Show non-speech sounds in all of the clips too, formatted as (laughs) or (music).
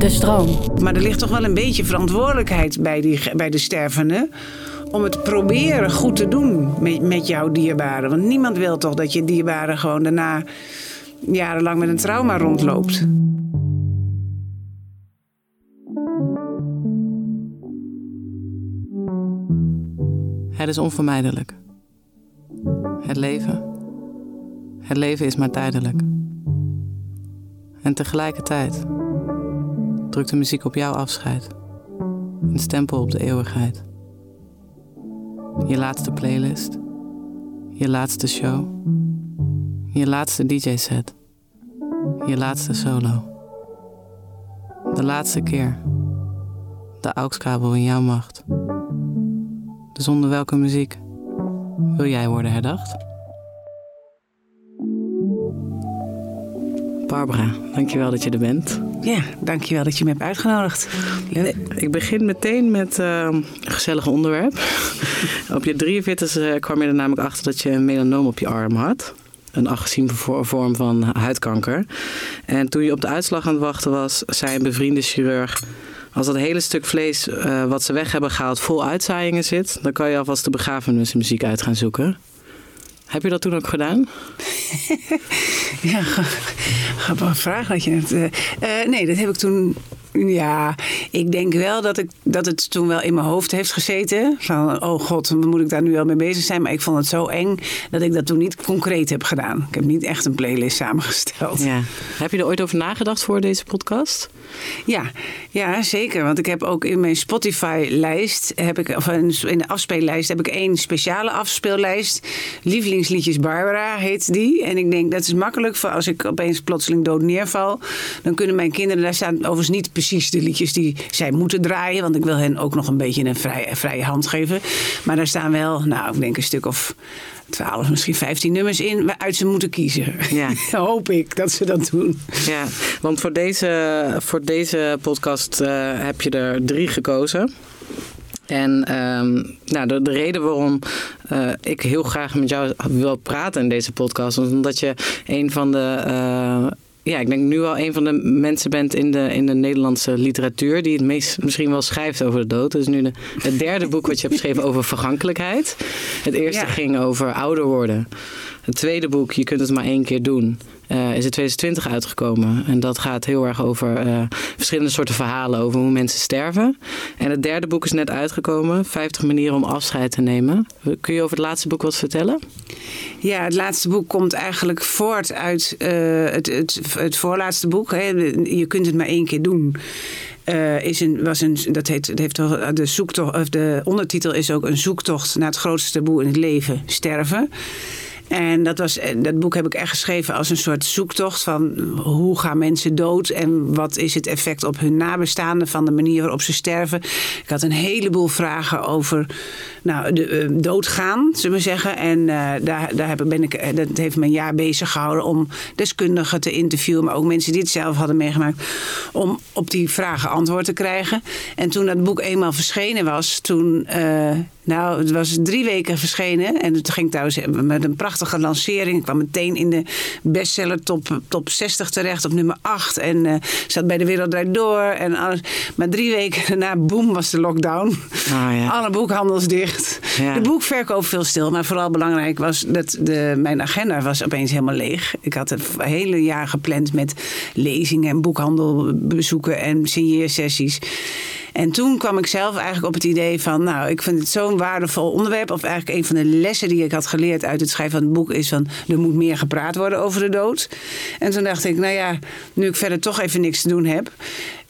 De stroom. Maar er ligt toch wel een beetje verantwoordelijkheid bij, die, bij de stervende. Om het proberen goed te doen met, met jouw dierbaren. Want niemand wil toch dat je dierbare gewoon daarna jarenlang met een trauma rondloopt. Het is onvermijdelijk. Het leven. Het leven is maar tijdelijk. En tegelijkertijd drukt de muziek op jouw afscheid. Een stempel op de eeuwigheid. Je laatste playlist. Je laatste show. Je laatste DJ-set. Je laatste solo. De laatste keer. De AUX-kabel in jouw macht. Zonder welke muziek wil jij worden herdacht? Barbara, dankjewel dat je er bent. Ja, dankjewel dat je me hebt uitgenodigd. Ik begin meteen met uh, een gezellig onderwerp. (laughs) op je 43 e kwam je er namelijk achter dat je een melanoom op je arm had. Een agressieve vorm van huidkanker. En toen je op de uitslag aan het wachten was, zei een bevriende chirurg... Als dat hele stuk vlees uh, wat ze weg hebben gehaald vol uitzaaiingen zit, dan kan je alvast de begrafenismuziek uit gaan zoeken. Heb je dat toen ook gedaan? (laughs) ja, grappige vraag dat je het. Uh, nee, dat heb ik toen ja, ik denk wel dat, ik, dat het toen wel in mijn hoofd heeft gezeten. Van, oh god, moet ik daar nu wel mee bezig zijn? Maar ik vond het zo eng dat ik dat toen niet concreet heb gedaan. Ik heb niet echt een playlist samengesteld. Ja. Heb je er ooit over nagedacht voor deze podcast? Ja, ja zeker. Want ik heb ook in mijn Spotify-lijst, heb ik, of in de afspeellijst, heb ik één speciale afspeellijst. Lievelingsliedjes Barbara heet die. En ik denk dat is makkelijk voor als ik opeens plotseling dood neerval. Dan kunnen mijn kinderen, daar staan overigens niet precies de liedjes die zij moeten draaien. Want ik wil hen ook nog een beetje een vrije, vrije hand geven. Maar daar staan wel, nou, ik denk een stuk of 12, misschien 15 nummers in waaruit ze moeten kiezen. Ja. (laughs) Hoop ik dat ze dat doen. Ja, want voor deze, voor deze podcast uh, heb je er drie gekozen. En um, nou, de, de, reden waarom uh, ik heel graag met jou wil praten in deze podcast, is omdat je een van de. Uh, ja, ik denk nu al een van de mensen bent in de, in de Nederlandse literatuur die het meest misschien wel schrijft over de dood. Dat is nu de, het derde boek wat je hebt geschreven over vergankelijkheid. Het eerste ging over ouder worden. Het tweede boek, Je kunt het maar één keer doen, uh, is in 2020 uitgekomen. En dat gaat heel erg over uh, verschillende soorten verhalen over hoe mensen sterven. En het derde boek is net uitgekomen, 50 manieren om afscheid te nemen. Kun je over het laatste boek wat vertellen? Ja, het laatste boek komt eigenlijk voort uit uh, het, het, voorlaatste boek. Hè. Je kunt het maar één keer doen. Is een, was een, dat heet, heeft de, zoektocht, of de ondertitel is ook een zoektocht naar het grootste taboe in het leven, sterven. En dat, was, eh, dat boek heb ik echt geschreven als een soort zoektocht van hoe gaan mensen dood en wat is het effect op hun nabestaanden van de manier waarop ze sterven. Ik had een heleboel vragen over nou, de, uh, doodgaan, zullen we zeggen. En uh, daar, daar heb, ben ik, dat heeft me een jaar bezig gehouden om deskundigen te interviewen, maar ook mensen die het zelf hadden meegemaakt, om op die vragen antwoord te krijgen. En toen dat boek eenmaal verschenen was, toen Nou, het was drie weken verschenen. En het ging trouwens met een prachtige lancering. Ik kwam meteen in de bestseller top, top 60 terecht op nummer 8. En uh, zat bij de Wereld Draait Door en alles. Maar drie weken daarna, boem, was de lockdown. Ah, ja. Alle boekhandels dicht. Ja. De boekverkoop veel stil. Maar vooral belangrijk was dat de, mijn agenda was opeens helemaal leeg. Ik had het hele jaar gepland met lezingen en boekhandelbezoeken en signeersessies. En toen kwam ik zelf eigenlijk op het idee van, nou, ik vind het zo'n waardevol onderwerp. Of eigenlijk een van de lessen die ik had geleerd uit het schrijven van het boek is van, er moet meer gepraat worden over de dood. En toen dacht ik, nou ja, nu ik verder toch even niks te doen heb,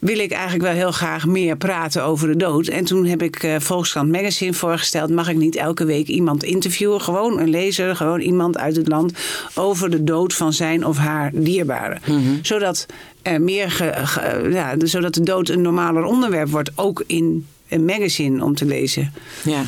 wil ik eigenlijk wel heel graag meer praten over de dood. En toen heb ik uh, Volkskrant Magazine voorgesteld, mag ik niet elke week iemand interviewen, gewoon een lezer, gewoon iemand uit het land, over de dood van zijn of haar dierbaren. Zodat er meer, ge, ge- ja, zodat de dood een normaler onderwerp wordt, ook in een magazine om te lezen. Ja.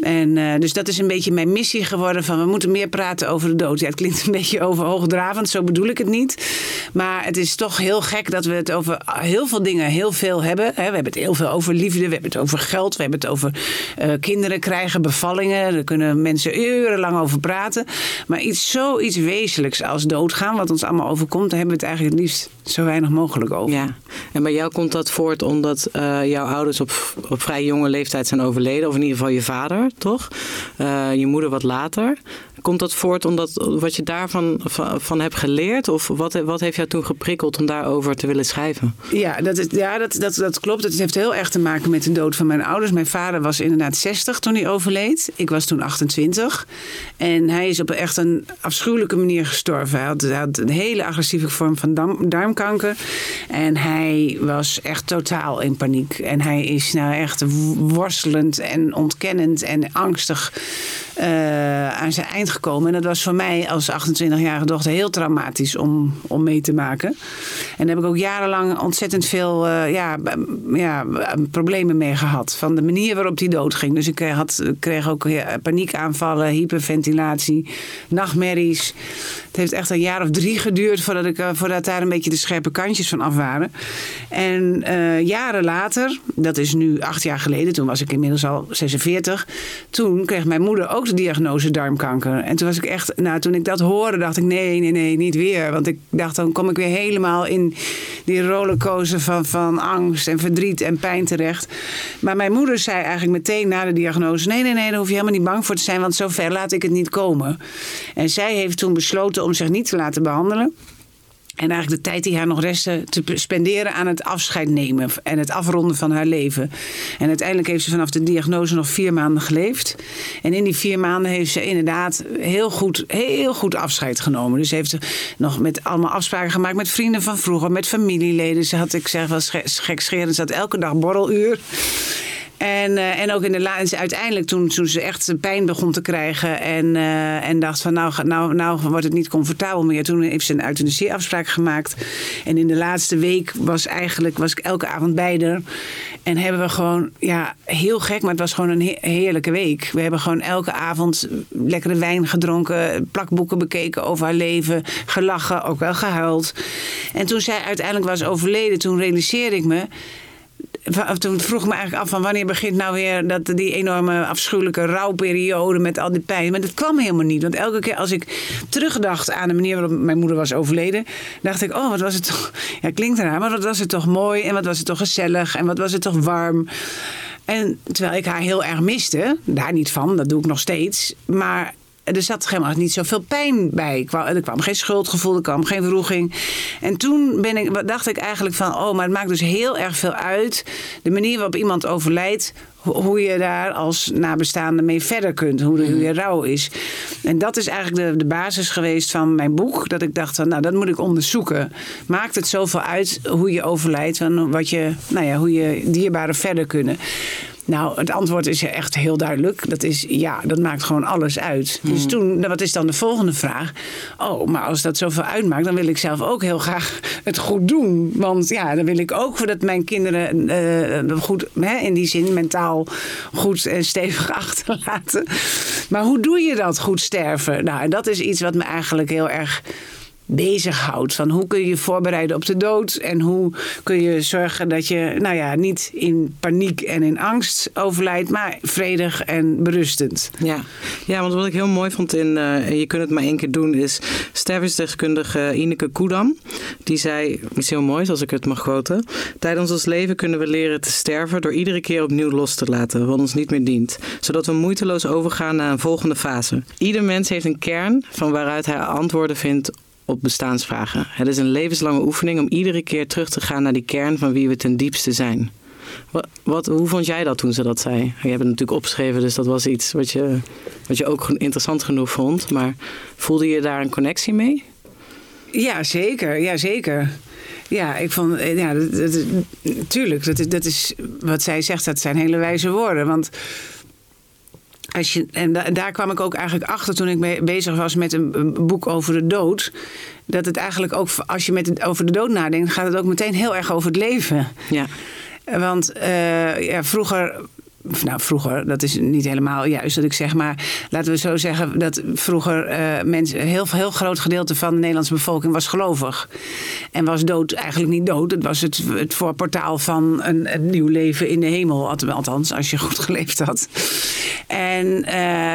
En eh, dus dat is een beetje mijn missie geworden van we moeten meer praten over de dood. Ja, het klinkt een beetje overhoogdravend, zo bedoel ik het niet. Maar het is toch heel gek dat we het over heel veel dingen heel veel hebben. We hebben het heel veel over liefde, we hebben het over geld, we hebben het over eh, kinderen krijgen, bevallingen. Daar kunnen mensen urenlang over praten. Maar iets zoiets wezenlijks als doodgaan, wat ons allemaal overkomt, daar hebben we het eigenlijk het liefst zo weinig mogelijk over. Ja, en bij jou komt dat voort omdat eh, jouw ouders op, op vrij jonge leeftijd zijn overleden. Of in ieder geval je vader, toch? Eh, je moeder wat later. Komt dat voort omdat wat je daarvan van, hebt geleerd? Of wat, wat heeft jou toen geprikkeld om daarover te willen schrijven? Ja, dat, is, ja dat, dat, dat klopt. Het heeft heel erg te maken met de dood van mijn ouders. Mijn vader was inderdaad 60 toen hij overleed. Ik was toen 28. En hij is op echt een afschuwelijke manier gestorven. Hij had, een hele agressieve vorm van darm, darmkanker. En hij was echt totaal in paniek. En hij is nou echt worstelend en ontkennend en angstig uh, aan zijn eind gekomen. En dat was voor mij als 28-jarige dochter heel traumatisch om, om mee te maken. En daar heb ik ook jarenlang ontzettend veel uh, ja, ja, problemen mee gehad. Van de manier waarop die doodging. Dus ik had, kreeg ook paniekaanvallen, hyperventilatie, nachtmerries. Het heeft echt een jaar of drie geduurd voordat, ik, uh, voordat daar een beetje de scherpe kantjes van af waren. En jaren later, dat is nu acht jaar geleden, toen was ik inmiddels al 46. Toen kreeg mijn moeder ook de diagnose darmkanker. En toen was ik echt, nou, toen ik dat hoorde, dacht ik: nee, nee, nee, niet weer. Want ik dacht, dan kom ik weer helemaal in die rollercoaster van, van angst en verdriet en pijn terecht. Maar mijn moeder zei eigenlijk meteen na de diagnose: nee, nee, nee, daar hoef je helemaal niet bang voor te zijn, want zover laat ik het niet komen. En zij heeft toen besloten om zich niet te laten behandelen. En eigenlijk de tijd die haar nog restte te spenderen aan het afscheid nemen en het afronden van haar leven. En uiteindelijk heeft ze vanaf de diagnose nog vier maanden geleefd. En in die vier maanden heeft ze inderdaad heel goed, heel goed afscheid genomen. Dus ze heeft nog met allemaal afspraken gemaakt met vrienden van vroeger, met familieleden. Ze had, ik zeg wel gekscherend, ze had elke dag borreluur. En, uh, en ook in de laatste, uiteindelijk toen, toen ze echt pijn begon te krijgen en, uh, en dacht van nou, nou, nou wordt het niet comfortabel meer. Toen heeft ze een euthanasieafspraak gemaakt. En in de laatste week was eigenlijk, was ik elke avond bij haar. En hebben we gewoon, ja, heel gek, maar het was gewoon een he heerlijke week. We hebben gewoon elke avond lekkere wijn gedronken, plakboeken bekeken over haar leven, gelachen, ook wel gehuild. En toen zij uiteindelijk was overleden, toen realiseerde ik me toen vroeg ik me eigenlijk af van wanneer begint nou weer dat, die enorme afschuwelijke rouwperiode met al die pijn. Maar dat kwam helemaal niet. Want elke keer als ik terugdacht aan de manier waarop mijn moeder was overleden, dacht ik, oh wat was het toch, ja klinkt raar, maar wat was het toch mooi en wat was het toch gezellig en wat was het toch warm. En terwijl ik haar heel erg miste, daar niet van, dat doe ik nog steeds. Maar er zat helemaal niet zoveel pijn bij. Er kwam geen schuldgevoel, er kwam geen wroeging. En toen ben ik, dacht ik eigenlijk van... oh, maar het maakt dus heel erg veel uit... de manier waarop iemand overlijdt... hoe je daar als nabestaande mee verder kunt. Hoe, hoe je rouw is. En dat is eigenlijk de, de basis geweest van mijn boek. Dat ik dacht, van, nou, dat moet ik onderzoeken. Maakt het zoveel uit hoe je overlijdt... Van wat je, nou ja, hoe je dierbaren verder kunnen... Nou, het antwoord is echt heel duidelijk. Dat is ja, dat maakt gewoon alles uit. Mm. Dus toen, wat is dan de volgende vraag? Oh, maar als dat zoveel uitmaakt, dan wil ik zelf ook heel graag (laughs) het goed doen. Want ja, dan wil ik ook dat mijn kinderen uh, goed, hè, in die zin mentaal goed en stevig (laughs) achterlaten. Maar hoe doe je dat, goed sterven? Nou, dat is iets wat me eigenlijk heel erg bezighoudt. Van hoe kun je je voorbereiden op de dood en hoe kun je zorgen dat je nou ja, niet in paniek en in angst overlijdt, maar vredig en berustend. Ja, ja want wat ik heel mooi vond in uh, Je kunt het maar één keer doen is stervensdeskundige Ineke Koedam. Die zei iets heel moois als ik het mag quoten. Tijdens ons leven kunnen we leren te sterven door iedere keer opnieuw los te laten wat ons niet meer dient. Zodat we moeiteloos overgaan naar een volgende fase. Ieder mens heeft een kern van waaruit hij antwoorden vindt op bestaansvragen. Het is een levenslange oefening om iedere keer terug te gaan naar die kern van wie we ten diepste zijn. Wat, hoe vond jij dat toen ze dat zei? Je hebt het natuurlijk opgeschreven, dus dat was iets wat je, wat je ook interessant genoeg vond. Maar voelde je daar een connectie mee? Ja, zeker. Ja, zeker. Ja, ik vond, eh, ja, dat, dat, tuurlijk, dat dat is wat zij zegt, dat zijn hele wijze woorden. Want als je, en daar kwam ik ook eigenlijk achter toen ik bezig was met een boek over de dood. Dat het eigenlijk ook, als je met het, over de dood nadenkt, gaat het ook meteen heel erg over het leven. Ja. Want uh, ja, vroeger nou, vroeger, dat is niet helemaal juist dat ik zeg, maar laten we zo zeggen dat vroeger uh, mensen, een heel, heel groot gedeelte van de Nederlandse bevolking was gelovig. En was dood eigenlijk niet dood. Het was het, voorportaal van een, een nieuw leven in de hemel, althans, als je goed geleefd had. En, uh,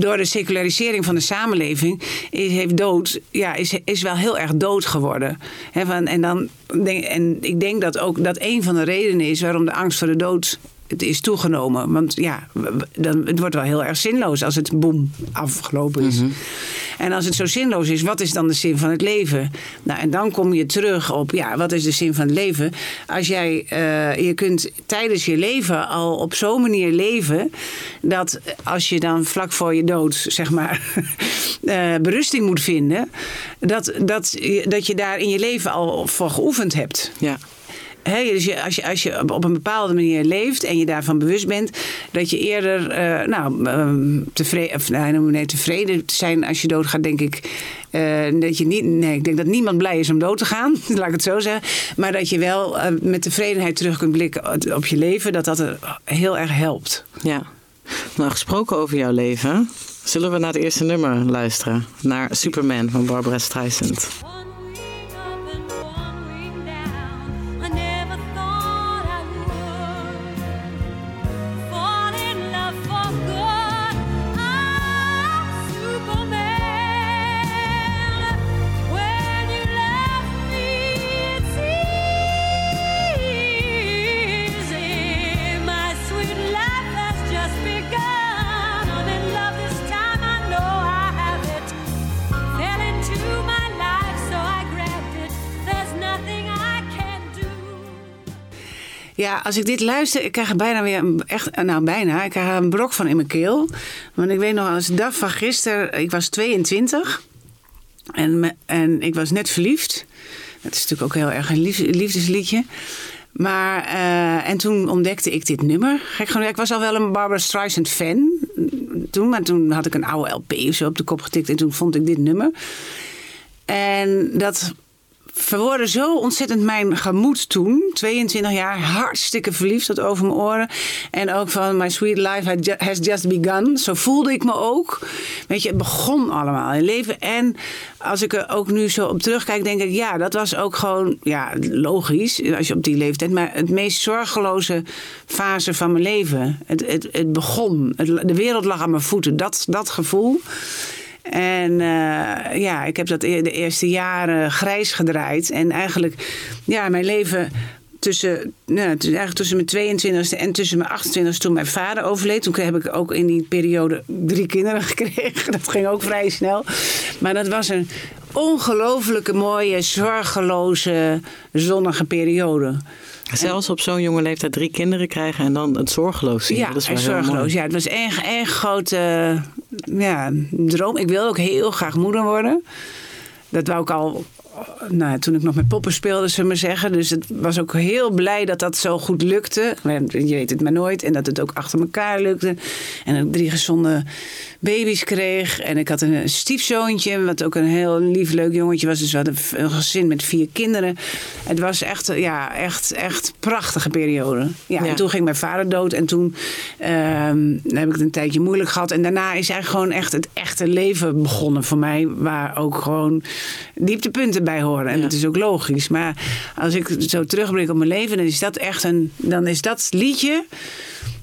door de secularisering van de samenleving is, heeft dood, ja, is, is wel heel erg dood geworden. Van, en, dan, en ik denk dat ook dat een van de redenen is waarom de angst voor de dood het is toegenomen. Want ja, dan, het wordt wel heel erg zinloos als het boem afgelopen is. Mhm. En als het zo zinloos is, wat is dan de zin van het leven? Nou, en dan kom je terug op, ja, wat is de zin van het leven? Als jij, uh, je kunt tijdens je leven al op zo'n manier leven, dat als je dan vlak voor je dood, zeg maar, uh, (laughs) berusting moet vinden, dat, dat, dat je daar in je leven al voor geoefend hebt. Ja. Dus als, je, als je op een bepaalde manier leeft en je daarvan bewust bent, dat je eerder uh, nou, uh, tevreden, of, nou, tevreden zijn als je doodgaat, denk ik. Uh, dat je niet, nee, ik denk dat niemand blij is om dood te gaan, (laughs) laat ik het zo zeggen. Maar dat je wel uh, met tevredenheid terug kunt blikken op je leven, dat dat heel erg helpt. Ja. Nou, gesproken over jouw leven, zullen we naar het eerste nummer luisteren? Naar Superman van Barbara Streisand. Ja, als ik dit luister, ik krijg bijna weer een, echt, nou bijna, ik krijg een brok van in mijn keel. Want ik weet nog, als dag van gisteren, ik was 22 en, en ik was net verliefd. Dat is natuurlijk ook heel erg een liefdesliedje. Maar, uh, en toen ontdekte ik dit nummer. Gek genoeg, ik was al wel een Barbara Streisand fan toen. Maar toen had ik een oude LP of zo op de kop getikt. En toen vond ik dit nummer. En dat verwoordde zo ontzettend mijn gemoed toen. 22 jaar, hartstikke verliefd tot over mijn oren. En ook van My Sweet Life Has Just Begun. Zo voelde ik me ook. Weet je, het begon allemaal in leven. En als ik er ook nu zo op terugkijk, denk ik... ja, dat was ook gewoon, ja, logisch als je op die leeftijd... maar het meest zorgeloze fase van mijn leven. Het, het, het begon. de wereld lag aan mijn voeten. Dat, dat gevoel... En uh, ja, ik heb dat e-, de eerste jaren grijs gedraaid. En eigenlijk, ja, mijn leven tussen, nou, eigenlijk tussen mijn 22e en tussen mijn 28e toen mijn vader overleed. Toen heb ik ook in die periode drie kinderen (laughs) gekregen. Dat ging ook vrij snel. Maar dat was een ongelooflijke mooie, zorgeloze, zonnige periode. Zelfs op zo'n jonge leeftijd drie kinderen krijgen en dan het zorgeloos zien. Ja, dat is wel zorgeloos. Ja, het was een erg grote ja, droom. Ik wilde ook heel graag moeder worden. Dat wou ik al nou, toen ik nog met poppen speelde, we maar zeggen. Dus het was ook heel blij dat dat zo goed lukte. Je weet het maar nooit. En dat het ook achter elkaar lukte. En ik drie gezonde baby's kreeg. En ik had een stiefzoontje, wat ook een heel lief, leuk jongetje was. Dus we hadden een gezin met vier kinderen. Het was echt, ja, echt, echt prachtige periode. Ja, Ja. En toen ging mijn vader dood. En toen ehm, heb ik het een tijdje moeilijk gehad. En daarna is eigenlijk gewoon echt het echte leven begonnen voor mij. Waar ook gewoon dieptepunten bij horen. En Ja. dat is ook logisch. Maar als ik zo terugblik op mijn leven, dan is dat echt een. Dan is dat liedje.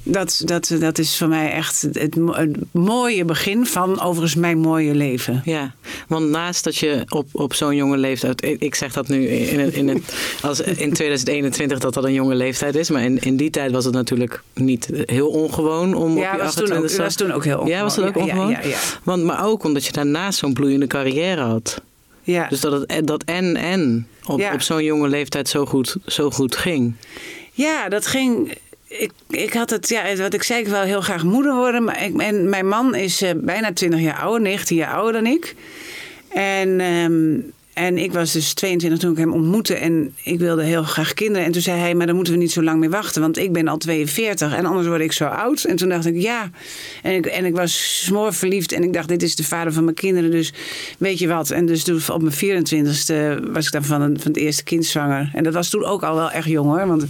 Dat, dat, dat is voor mij echt het, mo- het mooie begin van overigens mijn mooie leven. Ja, want naast dat je op, op zo'n jonge leeftijd, ik zeg dat nu in, het, in, het, als in 2021 dat dat een jonge leeftijd is, maar in, in die tijd was het natuurlijk niet heel ongewoon om Ja, op je was toen, ook, 28 was toen ook heel ongewoon. Ja, was dat ook ongewoon? Ja, ja, ja. Want, maar ook omdat je daarnaast zo'n bloeiende carrière had. ja. Dus dat het dat en en op, op zo'n jonge leeftijd zo goed, zo goed ging. Ja, dat ging. Ik, ik had het, ja, wat ik zei, ik wil heel graag moeder worden. Maar ik, en mijn man is eh, bijna 20 jaar ouder, 19 jaar ouder dan ik. En, ehm, en ik was dus 22 toen ik hem ontmoette. En ik wilde heel graag kinderen. En toen zei hij, maar dan moeten we niet zo lang meer wachten. Want ik ben al 42 en anders word ik zo oud. En toen dacht ik, ja. En ik, en ik was smoor verliefd. En ik dacht, dit is de vader van mijn kinderen. Dus weet je wat. En dus op mijn 24ste was ik dan van, van het eerste kind zwanger. En dat was toen ook al wel echt jong hoor. Want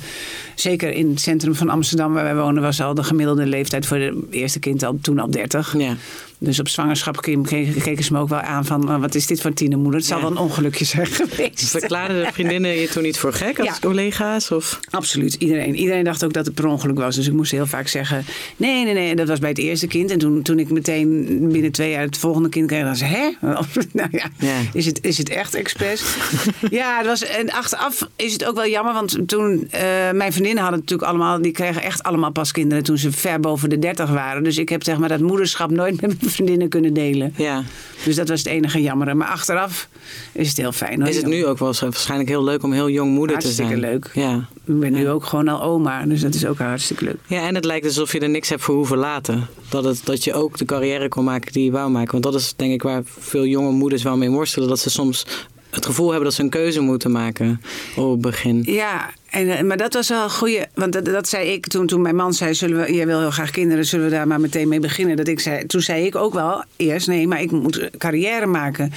zeker in het centrum van Amsterdam waar wij wonen... was al de gemiddelde leeftijd voor het eerste kind al, toen al 30. Ja. Dus op zwangerschap ke- ke- keken ze me ook wel aan van... "Oh, wat is dit voor tienermoeder? Het zal wel een ongelukje zijn (laughs) geweest. Verklaarden de vriendinnen je toen niet voor gek als Ja. collega's? Of? Absoluut, iedereen. Iedereen dacht ook dat het per ongeluk was. Dus ik moest heel vaak zeggen: nee, nee, nee. Dat was bij het eerste kind. En toen, toen ik meteen binnen twee jaar het volgende kind kreeg, dan zei hè? (laughs) nou ja, Ja. Is, het, is het echt expres? (laughs) ja, het was, en achteraf is het ook wel jammer. Want toen, eh, mijn vriendinnen hadden natuurlijk allemaal, die kregen echt allemaal pas kinderen toen ze ver boven de 30 waren. Dus ik heb zeg maar dat moederschap nooit met vriendinnen kunnen delen. Ja. Dus dat was het enige jammere. Maar achteraf is het heel fijn. hoor. Is het nu ook wel zo- waarschijnlijk heel leuk om heel jong moeder te Hartstikke zijn? leuk. Ja. Ik ben nu ook gewoon al oma. Dus dat is ook hartstikke leuk. Ja, en het lijkt alsof je er niks hebt voor hoeven laten. Dat, het, dat je ook de carrière kon maken die je wou maken. Want dat is denk ik waar veel jonge moeders wel mee worstelen. Dat ze soms het gevoel hebben dat ze een keuze moeten maken op het begin. Ja, en, eh, maar dat was wel een goede. Want dat, dat zei ik toen, toen mijn man zei: zullen we, Jij wil heel graag kinderen, zullen we daar maar meteen mee beginnen? Dat ik zei, toen zei ik ook wel eerst: Nee, maar ik moet carrière maken.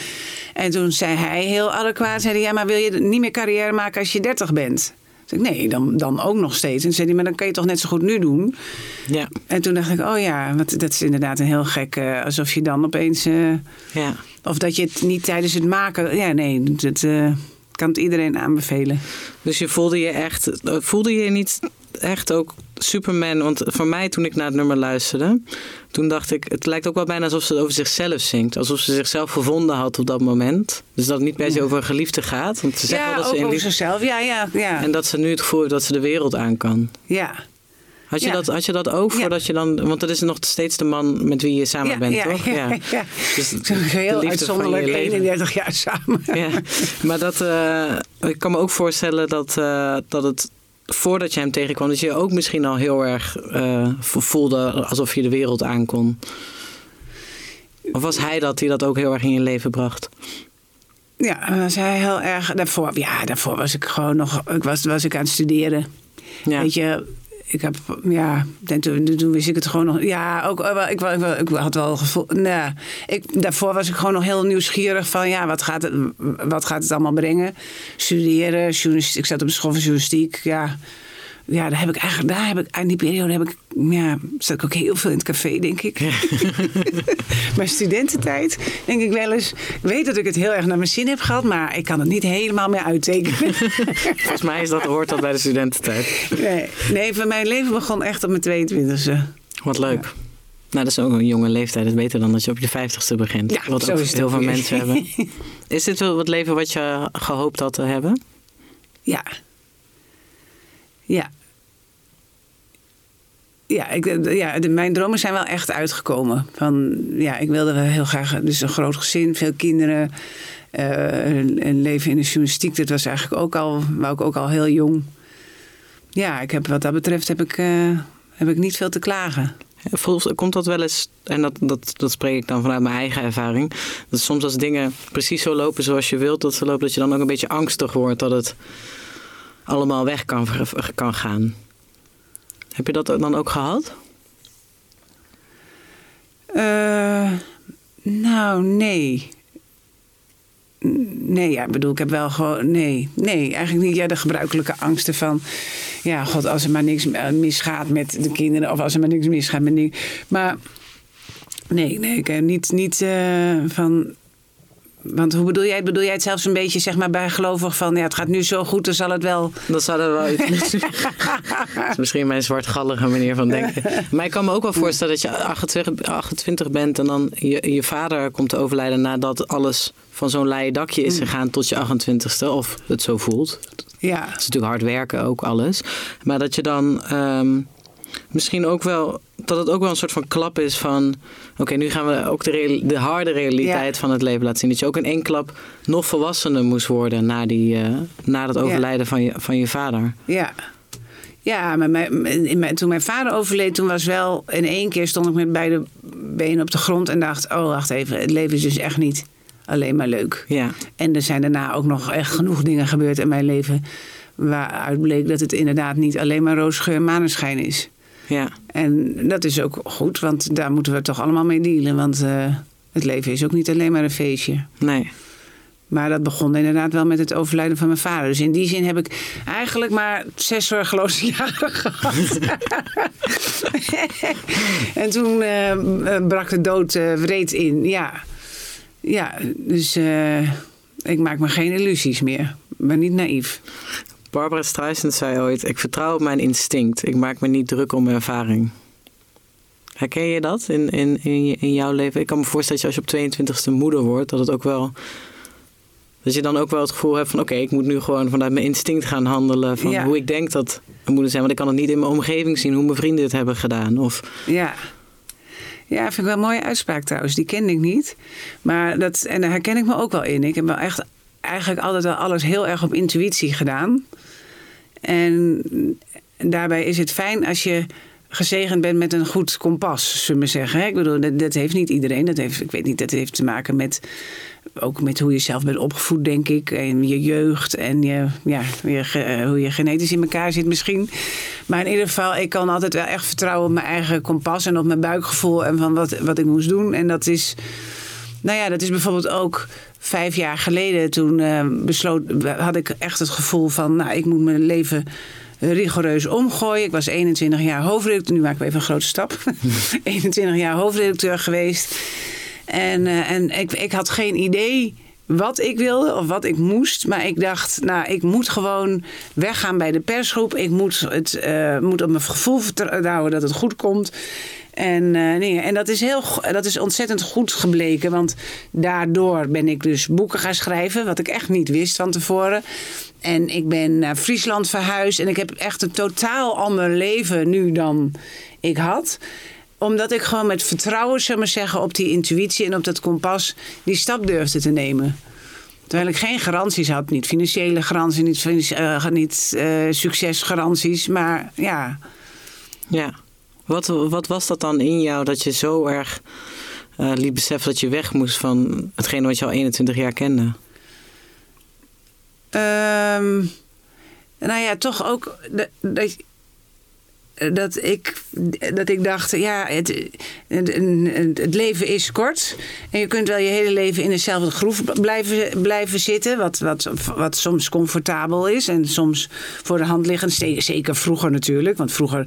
En toen zei hij heel adequaat: zei Ja, maar wil je niet meer carrière maken als je 30 bent? Toen zei ik: Nee, dan, dan ook nog steeds. En toen zei hij: Maar dan kan je toch net zo goed nu doen? Ja, En toen dacht ik: Oh ja, want dat is inderdaad een heel gek. eh, alsof je dan opeens. eh, ja. of dat je het niet tijdens het maken. Ja, nee, dat eh, kan het iedereen aanbevelen. Dus je voelde je echt, voelde je niet echt ook Superman? Want voor mij toen ik naar het nummer luisterde, toen dacht ik, het lijkt ook wel bijna alsof ze het over zichzelf zingt. Alsof ze zichzelf gevonden had op dat moment. Dus dat het niet per se over een geliefde gaat. Want ze zegt ja, wel dat ze in over zichzelf. Ja, ja, ja. En dat ze nu het gevoel heeft dat ze de wereld aan kan. ja. Had je, Ja. dat, had je dat ook Ja. voordat je dan... Want dat is nog steeds de man met wie je samen ja, bent, toch? Ja, ja. Dus heel uitzonderlijk van je leven. 31 jaar samen. Ja, maar dat, eh, ik kan me ook voorstellen dat, eh, dat het voordat je hem tegenkwam, dat je ook misschien al heel erg eh, voelde alsof je de wereld aankon. Of was hij dat die dat ook heel erg in je leven bracht? Ja, was hij heel erg. Daarvoor, ja, daarvoor was ik gewoon nog. Ik was, was ik aan het studeren. Ja, Weet je, ik heb. Ja, en toen, toen wist ik het gewoon nog. Ja, ook. wel, Ik, ik, ik had wel gevoel. Nou, ik, daarvoor was ik gewoon nog heel nieuwsgierig van. Ja, wat gaat het, wat gaat het allemaal brengen? Studeren, journalistiek. Ik zat op de school van journalistiek. Ja. Ja, daar heb ik eigenlijk, daar heb ik, in die periode heb ik, ja, zat ik ook heel veel in het café, denk ik. (laughs) Mijn studententijd, denk ik wel eens. Ik weet dat ik het heel erg naar mijn zin heb gehad, maar ik kan het niet helemaal meer uittekenen. (laughs) volgens mij is dat, hoort dat bij de studententijd. nee, nee, van mijn leven begon echt op mijn 22e. Wat leuk. Nou, dat is ook een jonge leeftijd. Dat is beter dan dat je op je vijftigste begint. Ja, wat ook heel veel mensen hebben. (laughs) Is dit wel het leven wat je gehoopt had te hebben? Ja. Ja. Ja, ik, ja de, mijn dromen zijn wel echt uitgekomen. Van, ja, ik wilde wel heel graag dus een groot gezin, veel kinderen. eh, een, leven in de journalistiek. Dat was eigenlijk ook al, wou ik ook al heel jong. Ja, ik heb, wat dat betreft heb ik, eh, heb ik niet veel te klagen. Komt dat wel eens, en dat, dat, dat spreek ik dan vanuit mijn eigen ervaring, dat soms als dingen precies zo lopen zoals je wilt dat ze lopen, dat je dan ook een beetje angstig wordt dat het allemaal weg kan, kan gaan. Heb je dat dan ook gehad? Uh, nou, nee. Nee, ja, ik bedoel, ik heb wel gewoon. Nee, nee, eigenlijk niet. Ja, de gebruikelijke angsten van. Ja, god, als er maar niks misgaat met de kinderen. of als er maar niks misgaat met. Maar. Nee, nee, ik heb niet, niet uh, van. Want hoe bedoel jij? Bedoel jij het zelfs een beetje zeg maar bijgelovig van ja, het gaat nu zo goed, dan zal het wel. Dat zou er wel iets. (laughs) dat is misschien mijn zwartgallige manier van denken. Maar ik kan me ook wel voorstellen dat je 28, 28 bent en dan je, je vader komt te overlijden nadat alles van zo'n leien dakje is mm. gegaan tot je 28ste, of het zo voelt. Ja. Het is natuurlijk hard werken ook alles. Maar dat je dan um, misschien ook wel dat het ook wel een soort van klap is van... oké, nu gaan we ook de, de harde realiteit van het leven laten zien. Dat je ook in één klap nog volwassener moest worden... na, die, uh, na het overlijden van, je, van je vader. Ja. Ja, maar mijn, toen mijn vader overleed, toen was wel... in één keer stond ik met beide benen op de grond en dacht... oh, wacht even, het leven is dus echt niet alleen maar leuk. Ja. En er zijn daarna ook nog echt genoeg dingen gebeurd in mijn leven... waaruit bleek dat het inderdaad niet alleen maar roosgeur en maneschijn is. Ja. En dat is ook goed, want daar moeten we toch allemaal mee dealen. Want uh, het leven is ook niet alleen maar een feestje. Nee. Maar dat begon inderdaad wel met het overlijden van mijn vader. Dus in die zin heb ik eigenlijk maar zes zorgeloze (laughs) jaren gehad. en toen uh, brak de dood uh, wreed in. Ja, ja dus ik maak me geen illusies meer. Maar niet naïef. Barbara Streisand zei ooit: Ik vertrouw op mijn instinct. Ik maak me niet druk om ervaring. Herken je dat in, in, in, jouw leven? Ik kan me voorstellen dat je als je op 22e moeder wordt, dat het ook wel. Dat je dan ook wel het gevoel hebt van: oké, ik moet nu gewoon vanuit mijn instinct gaan handelen. Van hoe ik denk dat een moeder zijn. Want ik kan het niet in mijn omgeving zien hoe mijn vrienden het hebben gedaan. Of... Ja. Ja, vind ik wel een mooie uitspraak trouwens. Die kende ik niet. Maar dat, en daar herken ik me ook wel in. Ik heb wel echt eigenlijk altijd al alles heel erg op intuïtie gedaan. En daarbij is het fijn als je gezegend bent met een goed kompas, zullen we zeggen. Ik bedoel, dat, dat, heeft niet iedereen. Dat heeft, ik weet niet, dat heeft te maken met ook met hoe je zelf bent opgevoed, denk ik. En je jeugd en je, ja, je, hoe je genetisch in elkaar zit misschien. Maar in ieder geval, ik kan altijd wel echt vertrouwen op mijn eigen kompas en op mijn buikgevoel en van wat, wat ik moest doen. En dat is, nou ja, dat is bijvoorbeeld ook vijf jaar geleden, toen uh, besloot, had ik echt het gevoel van, nou, ik moet mijn leven rigoureus omgooien. Ik was 21 jaar hoofdredacteur, nu maak ik even een grote stap. (laughs) 21 jaar hoofdredacteur geweest. En, uh, en ik, ik had geen idee wat ik wilde of wat ik moest. Maar ik dacht, nou, ik moet gewoon weggaan bij de persgroep. Ik moet, het, uh, moet op mijn gevoel vertrouwen dat het goed komt. En, uh, nee, en dat, is heel, dat is ontzettend goed gebleken. Want daardoor ben ik dus boeken gaan schrijven. Wat ik echt niet wist van tevoren. En ik ben naar Friesland verhuisd. En ik heb echt een totaal ander leven nu dan ik had omdat ik gewoon met vertrouwen, zullen maar zeggen, op die intuïtie en op dat kompas die stap durfde te nemen. Terwijl ik geen garanties had. Niet financiële garanties, niet, niet uh, succesgaranties. Maar ja. Ja. Wat, wat was dat dan in jou dat je zo erg uh, liet beseffen dat je weg moest van hetgeen wat je al 21 jaar kende? Um, nou ja, toch ook dat, dat ik, dat ik dacht, ja, het, het, het, leven is kort. En je kunt wel je hele leven in dezelfde groef blijven, blijven zitten. Wat, wat, wat soms comfortabel is en soms voor de hand liggend. Zeker vroeger natuurlijk. Want vroeger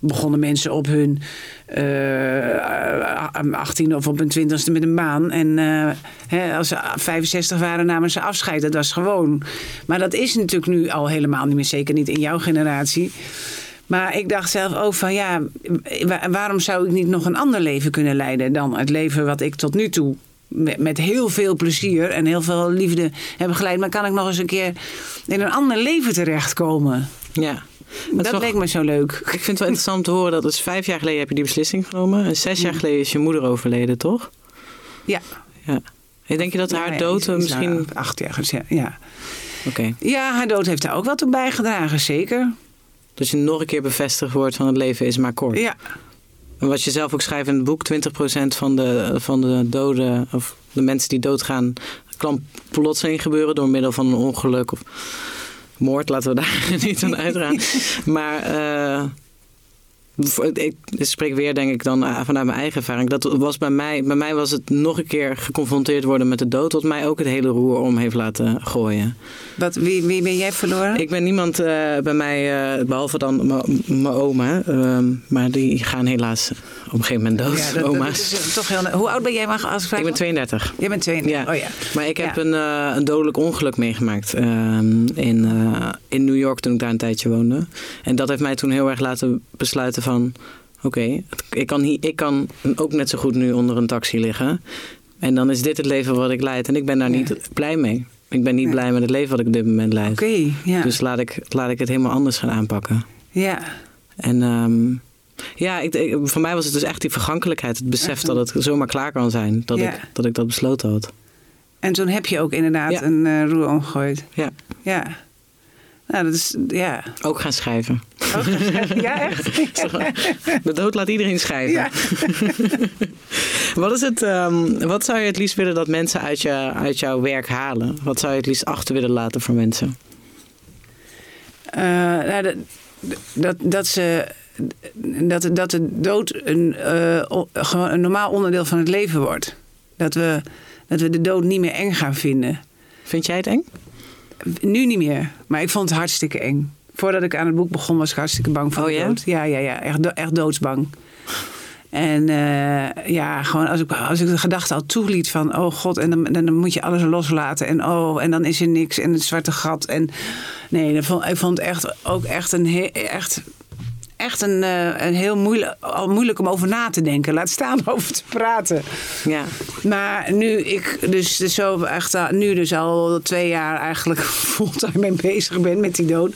begonnen mensen op hun uh, 18 of op hun 20ste met een baan. En uh, hè, als ze 65 waren, namen ze afscheid. Dat was gewoon. Maar dat is natuurlijk nu al helemaal niet meer. Zeker niet in jouw generatie. Maar ik dacht zelf ook van ja, waarom zou ik niet nog een ander leven kunnen leiden dan het leven wat ik tot nu toe met, heel veel plezier en heel veel liefde heb geleid. Maar kan ik nog eens een keer in een ander leven terechtkomen? Ja. dat leek me zo leuk. Ik vind het wel interessant te horen dat dus vijf jaar geleden heb je die beslissing genomen. En zes jaar geleden is je moeder overleden, toch? Ja. ja. En denk je dat haar dood misschien... acht jaar, ja. Oké. Ja, haar dood heeft daar ook wel toe bijgedragen, zeker. Dat je nog een keer bevestigd wordt van het leven is maar kort. Ja. wat je zelf ook schrijft in het boek, 20% van de, van de doden, of de mensen die doodgaan, kan plotseling gebeuren door middel van een ongeluk of moord. Laten we daar (laughs) niet aan uitgaan. (laughs) Maar uh, ik spreek weer, denk ik, dan eh, vanuit mijn eigen ervaring. Dat was bij mij, bij mij was het nog een keer geconfronteerd worden met de dood, wat mij ook het hele roer om heeft laten gooien. Wat, wie, wie ben jij verloren? Ik ben niemand uh, bij mij, uh, behalve dan mijn oma. Uh, maar die gaan helaas op een gegeven moment dood. Ja, dat, oma's. Dat is toch heel, hoe oud ben jij maar als ik ben 32. Jij bent 32, ja. oh ja. Maar ik heb ja. een, een dodelijk ongeluk meegemaakt ehm, in, in New York toen ik daar een tijdje woonde. En dat heeft mij toen heel erg laten besluiten van... oké, ik, kan ik kan ook net zo goed nu onder een taxi liggen. En dan is dit het leven wat ik leid. En ik ben daar ja. niet blij mee. Ik ben niet blij met het leven wat ik op dit moment leid. Oké, ja. Dus laat ik, laat ik het helemaal anders gaan aanpakken. Ja. En um, ja, ik, ik, voor mij was het dus echt die vergankelijkheid. Het besef dat het zomaar klaar kan zijn. Dat, ik, dat ik dat besloten had. En toen heb je ook inderdaad een uh, roer omgegooid. Ja. Ja. Nou, dat is, ja. Ook gaan schrijven. Ook gaan schrijven. Ja, echt? (laughs) De dood laat iedereen schrijven. Ja. (laughs) wat, is het, um, wat zou je het liefst willen dat mensen uit, je, uit jouw werk halen? Wat zou je het liefst achter willen laten voor mensen? Uh, nou, dat, dat, dat ze... Dat, dat de dood een, uh, een normaal onderdeel van het leven wordt. Dat we, dat we de dood niet meer eng gaan vinden. Vind jij het eng? Nu niet meer, maar ik vond het hartstikke eng. Voordat ik aan het boek begon, was ik hartstikke bang voor oh, de dood. Ja, ja, ja. Echt, echt doodsbang. En uh, ja, gewoon als ik, als ik de gedachte al toeliet van... oh god, en dan, dan moet je alles loslaten. En oh, en dan is er niks. En het zwarte gat. En nee, dat vond, ik vond het echt, ook echt een... Echt, echt een, uh, een heel moeilijk, al moeilijk om over na te denken. Laat staan (laughs) over te praten. Ja. Maar nu ik dus zo echt nu dus al twee jaar eigenlijk (laughs) fulltime mee bezig ben met die dood.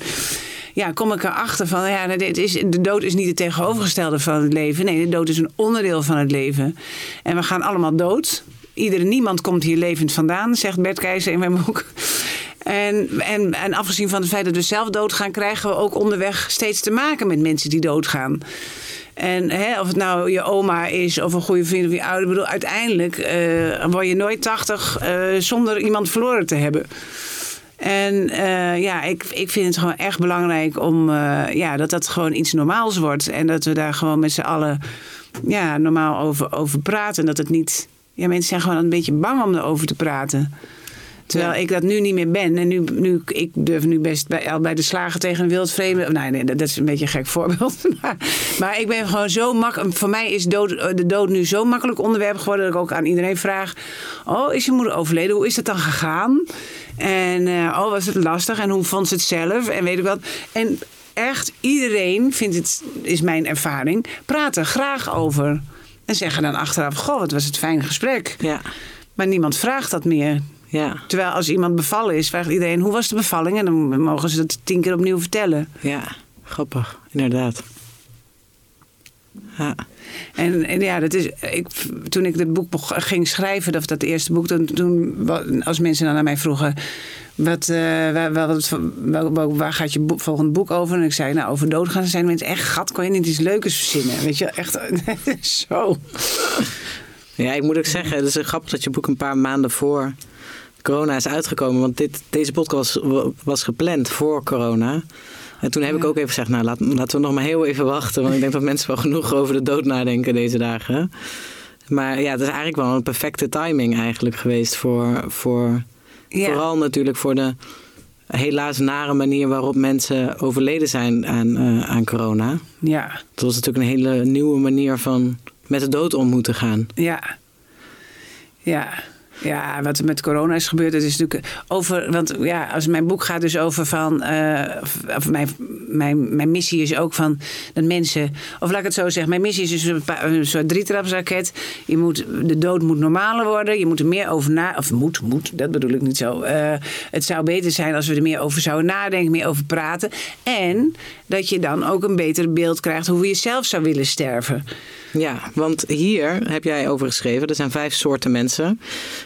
Ja, kom ik erachter van, ja, dit is, de dood is niet het tegenovergestelde van het leven. Nee, de dood is een onderdeel van het leven. En we gaan allemaal dood. Iedere, niemand komt hier levend vandaan, zegt Bert Keizer in mijn boek. En, en, en afgezien van het feit dat we zelf doodgaan, krijgen we ook onderweg steeds te maken met mensen die doodgaan. En hè, of het nou je oma is of een goede vriend of je ouder. Bedoel, uiteindelijk uh, word je nooit 80 uh, zonder iemand verloren te hebben. En uh, ja, ik, ik vind het gewoon echt belangrijk om ja, dat dat gewoon iets normaals wordt. En dat we daar gewoon met z'n allen ja, normaal over, over praten. En dat het niet. Ja, mensen zijn gewoon een beetje bang om erover te praten. Terwijl ja. ik dat nu niet meer ben. En nu, nu, ik durf nu best bij, al bij de slagen tegen een wildvreemde. Nee, nee, dat is een beetje een gek voorbeeld. (laughs) Maar, maar ik ben gewoon zo makkelijk. Voor mij is dood, de dood nu zo makkelijk onderwerp geworden. dat ik ook aan iedereen vraag: Oh, is je moeder overleden? Hoe is het dan gegaan? En uh, oh, was het lastig? En hoe vond ze het zelf? En weet ik wat. En echt, iedereen vindt het, is mijn ervaring, praat er graag over. En zeggen dan achteraf: Goh, wat was het fijn gesprek. Ja. Maar niemand vraagt dat meer. Ja. Terwijl als iemand bevallen is, vraagt iedereen hoe was de bevalling? En dan mogen ze dat tien keer opnieuw vertellen. Ja, grappig, inderdaad. Ja. En, en, ja, dat is, ik, toen ik dit boek ging schrijven, of dat eerste boek, toen, toen als mensen dan naar mij vroegen. Wat, uh, waar, wat, waar, waar, gaat je boek, volgende boek over? En ik zei, nou, over doodgaan. Zijn mensen echt, gat, kon je niet iets leukers verzinnen? Weet je, echt (laughs) zo. Ja, ik moet ook zeggen, het is grappig dat je boek een paar maanden voor corona is uitgekomen. Want dit, deze podcast was gepland voor corona. En toen heb ik ook even gezegd, nou laat, laten we nog maar heel even wachten. Want ik denk dat mensen wel (laughs) genoeg over de dood nadenken deze dagen. Maar ja, het is eigenlijk wel een perfecte timing eigenlijk geweest voor... voor ja. Vooral natuurlijk voor de helaas nare manier waarop mensen overleden zijn aan, uh, aan corona. Ja. Dat was natuurlijk een hele nieuwe manier van met de dood om moeten gaan. Ja. Ja. Ja, wat er met corona is gebeurd, het is natuurlijk over. Want ja, als mijn boek gaat dus over van. Uh, of mijn, mijn, mijn missie is ook van dat mensen. Of laat ik het zo zeggen, mijn missie is dus een, soort drietrapsraket. Je moet, de dood moet normaler worden. Je moet er meer over na. Of moet, moet, dat bedoel ik niet zo. Uh, het zou beter zijn als we er meer over zouden nadenken, meer over praten. En dat je dan ook een beter beeld krijgt hoe je zelf zou willen sterven. Ja, want hier heb jij over geschreven. Er zijn vijf soorten mensen.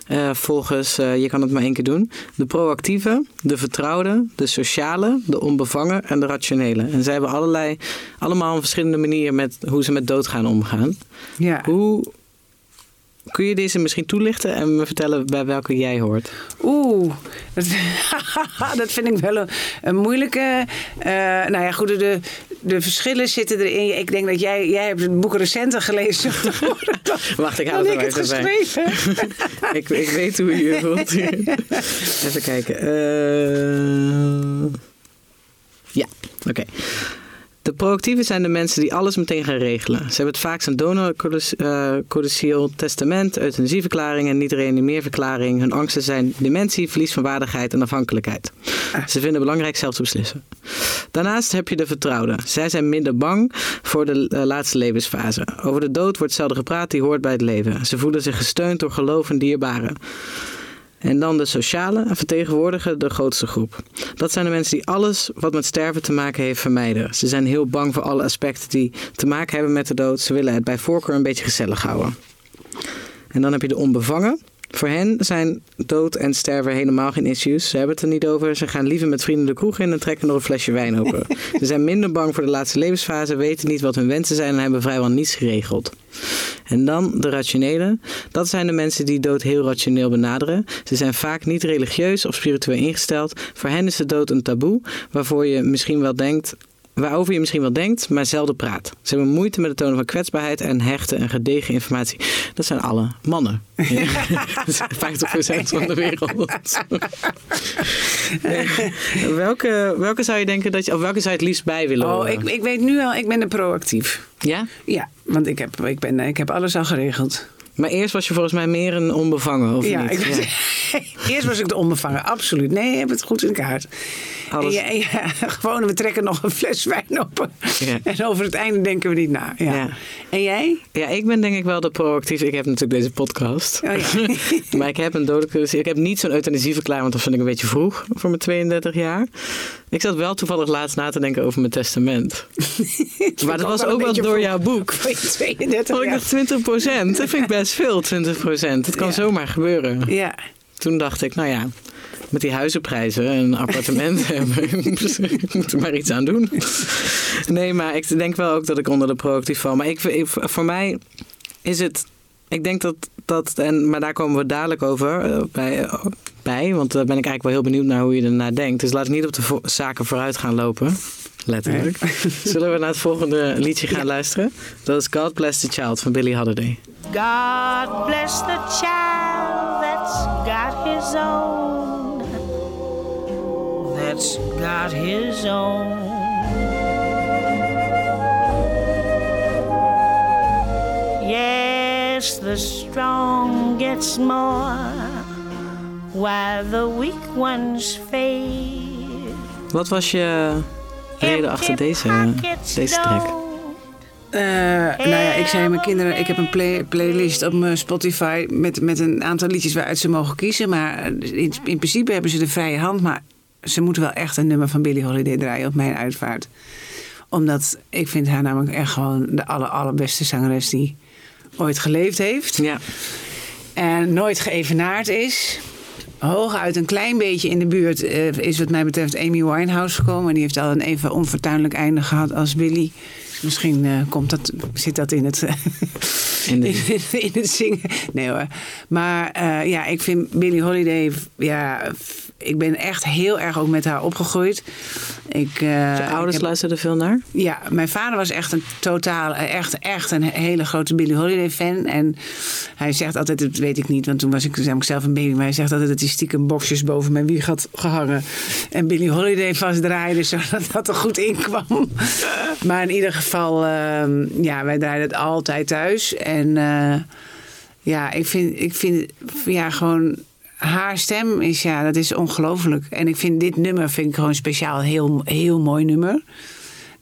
eh, volgens eh, Je kan het maar één keer doen. De proactieve, de vertrouwde, de sociale, de onbevangen en de rationele. En zij hebben allerlei, allemaal een verschillende manieren met hoe ze met doodgaan omgaan. Ja. Hoe kun je deze misschien toelichten en me vertellen bij welke jij hoort? Oeh, dat, (laughs) dat vind ik wel een, een moeilijke. eh, nou ja, goed, de, de verschillen zitten erin. Ik denk dat jij, jij hebt het boek recenter gelezen. (laughs) (laughs) Wacht, ik hou het ik er het even bij. geschreven. ik, ik weet hoe je je voelt. Even kijken. Eh, ja, oké. De proactieven zijn de mensen die alles meteen gaan regelen. Ze hebben het vaakst een donorcodiciel, testament, euthanasieverklaring en niet-reanimeerverklaring. Hun angsten zijn dementie, verlies van waardigheid en afhankelijkheid. Ze vinden het belangrijk zelf te beslissen. Daarnaast heb je de vertrouwden. Zij zijn minder bang voor de eh, laatste levensfase. Over de dood wordt zelden gepraat, die hoort bij het leven. Ze voelen zich gesteund door geloof en dierbaren. En dan de sociale en vertegenwoordigen de grootste groep. Dat zijn de mensen die alles wat met sterven te maken heeft vermijden. Ze zijn heel bang voor alle aspecten die te maken hebben met de dood. Ze willen het bij voorkeur een beetje gezellig houden. En dan heb je de onbevangen. Voor hen zijn dood en sterven helemaal geen issues. Ze hebben het er niet over. Ze gaan liever met vrienden de kroeg in en trekken nog een flesje wijn open. (laughs) Ze zijn minder bang voor de laatste levensfase, weten niet wat hun wensen zijn en hebben vrijwel niets geregeld. En dan de rationele. Dat zijn de mensen die dood heel rationeel benaderen. Ze zijn vaak niet religieus of spiritueel ingesteld. Voor hen is de dood een taboe waarvoor je misschien wel denkt. Waarover je misschien wel denkt, maar zelden praat. Ze hebben moeite met het tonen van kwetsbaarheid en hechten en gedegen informatie. Dat zijn alle mannen. (laughs) 50% (laughs) van de wereld. welke, welke zou je denken dat je, of welke zou je het liefst bij willen Oh, horen? ik, ik weet nu al, ik ben een proactief. Ja? Ja, want ik heb, ik, ben, ik heb alles al geregeld. Maar eerst was je volgens mij meer een onbevangen, of ja, niet? ik, (laughs) Eerst was ik de onbevangen, absoluut. Nee, je hebt het goed in kaart. Alles- ja, ja, (laughs) gewoon, we trekken nog een fles wijn open. Ja. En over het einde denken we niet na. Ja. Ja. En jij? Ja, ik ben denk ik wel de proactief. Ik heb natuurlijk deze podcast. Oh (laughs) maar ik heb een dodelijke... Ik heb niet zo'n euthanasieverklaring, want dat vind ik een beetje vroeg voor mijn 32 jaar. Ik zat wel toevallig laatst na te denken over mijn testament. (laughs) maar dat was ook wel door jouw boek. Voor je 32 Oh, ik jaar. dacht 20 procent. Dat vind ik best veel, 20 procent. Het kan zomaar gebeuren. Ja. Toen dacht ik, nou ja, met die huizenprijzen en appartementen (laughs) hebben, (laughs) moet er maar iets aan doen. Nee, maar ik denk wel ook dat ik onder de proactief val. Maar ik, ik- voor mij is het, ik denk dat, dat en, maar daar komen we dadelijk over eh, bij, eh, bij, want daar ben ik eigenlijk wel heel benieuwd naar hoe je ernaar denkt. Dus laat ik niet op de vo- zaken vooruit gaan lopen. Letterlijk. (laughs) Zullen we naar het volgende liedje gaan luisteren? Dat is God Bless the Child van Billie Holiday. God bless the child that's got his own. That's got his own. Yes, the strong gets more while the weak ones fade. Wat was je reden achter deze, deze track? Eh, nou ja, ik zei mijn kinderen, ik heb een play- playlist op mijn Spotify met, met een aantal liedjes waaruit ze mogen kiezen. Maar in, in principe hebben ze de vrije hand, maar ze moeten wel echt een nummer van Billie Holiday draaien op mijn uitvaart. Omdat ik vind haar namelijk echt gewoon de aller, allerbeste zangeres die ooit geleefd heeft. Ja. En nooit geëvenaard is. Hooguit een klein beetje in de buurt eh, is wat mij betreft Amy Winehouse gekomen. En die heeft al een even onfortuinlijk einde gehad als Billy. Misschien eh, komt dat, zit dat in het, (laughs) In de- in, in het zingen. Nee hoor. Maar eh, ja, ik vind Billie Holiday... Ja, f- ik ben echt heel erg ook met haar opgegroeid. Ik, eh, Je ik ouders heb- luisterden veel naar? ja, mijn vader was echt een totaal, echt, echt een hele grote Billie Holiday fan. En hij zegt altijd, dat weet ik niet, want toen was ik, toen ik zelf een baby, maar hij zegt altijd dat hij stiekem boxjes boven mijn wieg had gehangen. En Billie Holiday vastdraaide, (laughs) zodat dat er goed in kwam. Maar in ieder geval, ehm, ja, wij draaiden het altijd thuis. En eh, ja, ik vind, ik vind, ja, gewoon haar stem is, ja, dat is ongelooflijk. En ik vind dit nummer vind ik gewoon speciaal een heel, heel mooi nummer.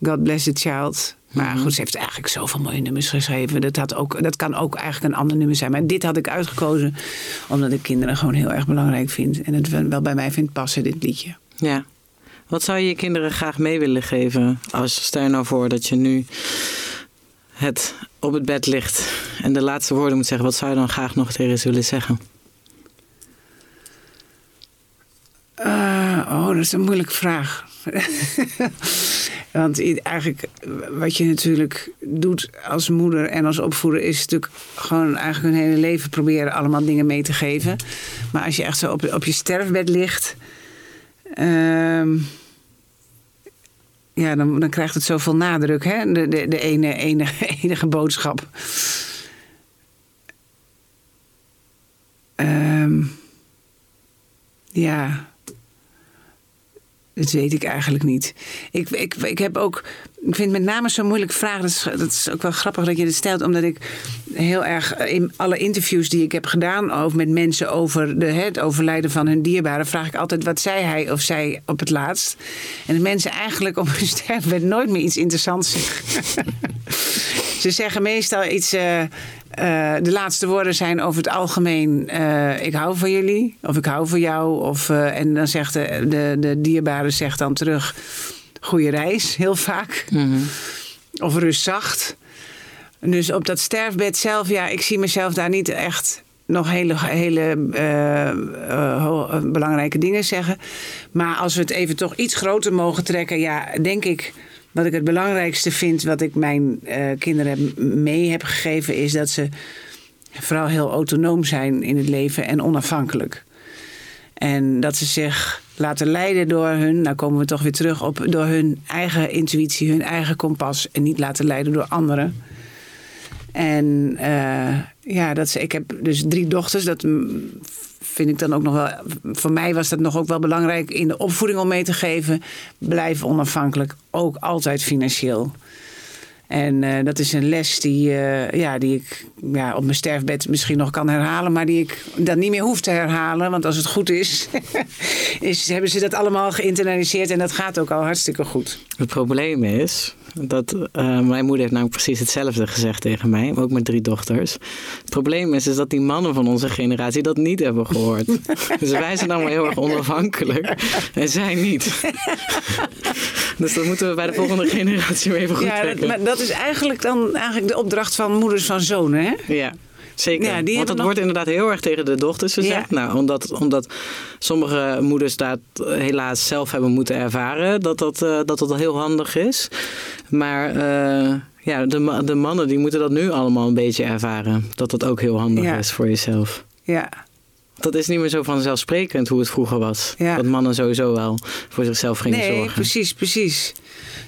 God Bless the Child. Maar goed, ze heeft eigenlijk zoveel mooie nummers geschreven. Dat, had ook, dat kan ook eigenlijk een ander nummer zijn. Maar dit had ik uitgekozen omdat ik kinderen gewoon heel erg belangrijk vind. En het wel bij mij vindt passen, dit liedje. Ja. Wat zou je je kinderen graag mee willen geven? Als stel je nou voor dat je nu het op het bed ligt en de laatste woorden moet zeggen. Wat zou je dan graag nog tegen ze willen zeggen? Oh, dat is een moeilijke vraag. (laughs) Want eigenlijk wat je natuurlijk doet als moeder en als opvoeder... is natuurlijk gewoon eigenlijk hun hele leven proberen allemaal dingen mee te geven. Maar als je echt zo op, op je sterfbed ligt... ehm, ja, dan, dan krijgt het zoveel nadruk, hè? De, de, de ene, ene, (laughs) enige boodschap. Ehm, ja, dat weet ik eigenlijk niet. Ik, ik, ik heb ook. Ik vind met name zo'n moeilijke vraag. Dat is, dat is ook wel grappig dat je dit stelt. Omdat ik heel erg in alle interviews die ik heb gedaan over, met mensen over de, het overlijden van hun dierbaren. vraag ik altijd wat zei hij of zij op het laatst. En de mensen eigenlijk op hun (laughs) sterfbed nooit meer iets interessants. Ze zeggen meestal iets. eh, eh, de laatste woorden zijn over het algemeen: eh, ik hou van jullie, of ik hou van jou. Of, en dan zegt de, de, de dierbare zegt dan terug: goede reis, heel vaak. Of rust zacht. Dus op dat sterfbed zelf, ja, ik zie mezelf daar niet echt nog hele, hele belangrijke dingen zeggen. Maar als we het even toch iets groter mogen trekken, ja, denk ik. Wat ik het belangrijkste vind, wat ik mijn eh, kinderen mee heb gegeven, is dat ze vooral heel autonoom zijn in het leven en onafhankelijk. En dat ze zich laten leiden door hun, nou komen we toch weer terug op, door hun eigen intuïtie, hun eigen kompas en niet laten leiden door anderen. En eh, ja, dat ze, ik heb dus drie dochters. Dat vind ik dan ook nog wel. Voor mij was dat nog ook wel belangrijk in de opvoeding om mee te geven. Blijf onafhankelijk, ook altijd financieel. En eh, dat is een les die, eh, ja, die ik ja, op mijn sterfbed misschien nog kan herhalen, maar die ik dan niet meer hoef te herhalen. Want als het goed is, (laughs) is hebben ze dat allemaal geïnternaliseerd en dat gaat ook al hartstikke goed. Het probleem is dat eh, mijn moeder heeft namelijk precies hetzelfde gezegd tegen mij, ook met drie dochters. Het probleem is, is dat die mannen van onze generatie dat niet hebben gehoord. (laughs) dus wij zijn allemaal heel erg onafhankelijk en zij niet. dus dat moeten we bij de volgende generatie weer even goed Ja, dat, maar dat is eigenlijk dan eigenlijk de opdracht van moeders van zonen, hè? Ja. Zeker. Ja, die Want dat nog- wordt inderdaad heel erg tegen de dochters gezegd. Ja. Nou, omdat, omdat sommige moeders dat helaas zelf hebben moeten ervaren. Dat dat, eh, dat, dat heel handig is. Maar eh, ja, de, de mannen die moeten dat nu allemaal een beetje ervaren. Dat dat ook heel handig Ja. is voor jezelf. Ja, Dat is niet meer zo vanzelfsprekend hoe het vroeger was. Ja. Dat mannen sowieso wel voor zichzelf gingen nee, zorgen. precies, precies.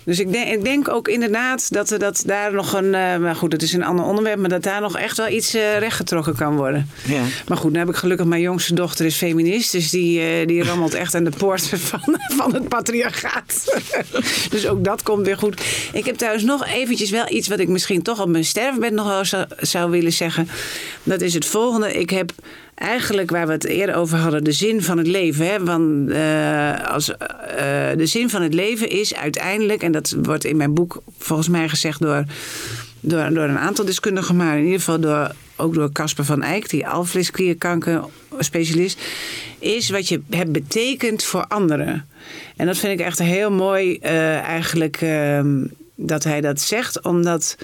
Dus ik denk, ik denk ook inderdaad dat, dat daar nog een... eh, maar goed, dat is een ander onderwerp... maar dat daar nog echt wel iets eh, rechtgetrokken kan worden. Ja. Maar goed, nu heb ik gelukkig... mijn jongste dochter is feminist... dus die, eh, die rammelt echt aan de poort (laughs) van, van het patriarchaat. (laughs) dus ook dat komt weer goed. Ik heb trouwens nog eventjes wel iets... wat ik misschien toch op mijn sterfbed nog wel zou, zou willen zeggen. Dat is het volgende. Ik heb eigenlijk waar we het eerder over hadden, de zin van het leven. Hè? Want als, de zin van het leven is uiteindelijk, en dat wordt in mijn boek volgens mij gezegd door, door, door een aantal deskundigen, maar in ieder geval door, ook door Casper van Eyck, die alvleesklierkanker specialist, is wat je hebt betekend voor anderen. En dat vind ik echt heel mooi eh, eigenlijk ehm, dat hij dat zegt, omdat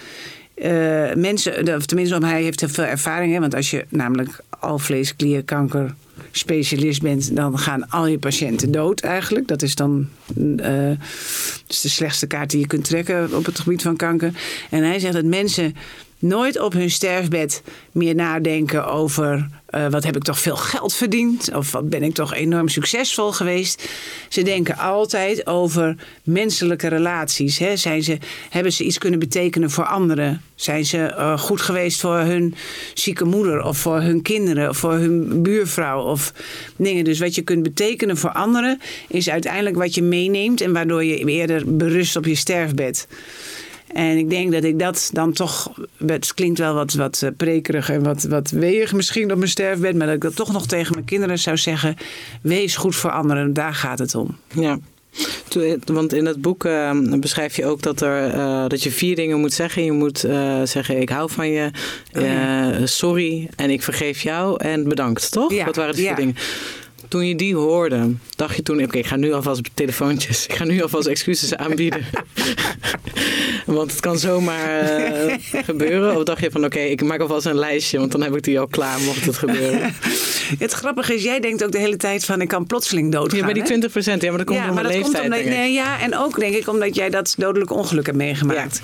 eh, mensen, of tenminste, om hij heeft heel veel ervaring. Hè, want als je namelijk alvleesklierkanker specialist bent, dan gaan al je patiënten dood eigenlijk. Dat is dan eh, de slechtste kaart die je kunt trekken op het gebied van kanker. En hij zegt dat mensen nooit op hun sterfbed meer nadenken over eh, wat heb ik toch veel geld verdiend of wat ben ik toch enorm succesvol geweest. Ze denken altijd over menselijke relaties. Hè. Zijn ze, hebben ze iets kunnen betekenen voor anderen? Zijn ze eh, goed geweest voor hun zieke moeder of voor hun kinderen of voor hun buurvrouw of dingen? Dus wat je kunt betekenen voor anderen is uiteindelijk wat je meeneemt en waardoor je eerder berust op je sterfbed. En ik denk dat ik dat dan toch. Het klinkt wel wat, wat eh, prekerig en wat, wat weeg misschien op mijn sterfbed. Maar dat ik dat toch nog tegen mijn kinderen zou zeggen. Wees goed voor anderen, daar gaat het om. Ja. Toen- Want in het boek eh, beschrijf je ook dat, er, eh, dat je vier dingen moet zeggen. Je moet eh, zeggen: Ik hou van je, Oh eh, sorry en ik vergeef jou en bedankt, toch? Ja, Dat waren de vier ja. dingen. Toen je die hoorde, dacht je toen: Oké, ik ga nu alvast telefoontjes. Ik ga nu alvast excuses aanbieden. (laughs) want het kan zomaar eh, gebeuren. Of dacht je van: Oké, ik maak alvast een lijstje, want dan heb ik die al klaar mocht het gebeuren. (laughs) Het grappige is, jij denkt ook de hele tijd van ik kan plotseling doodgaan. Ja, maar die hè? 20 procent, ja, maar dat komt door mijn dat leeftijd. komt omdat, nee, ja, en ook denk ik omdat jij dat dodelijk ongeluk hebt meegemaakt.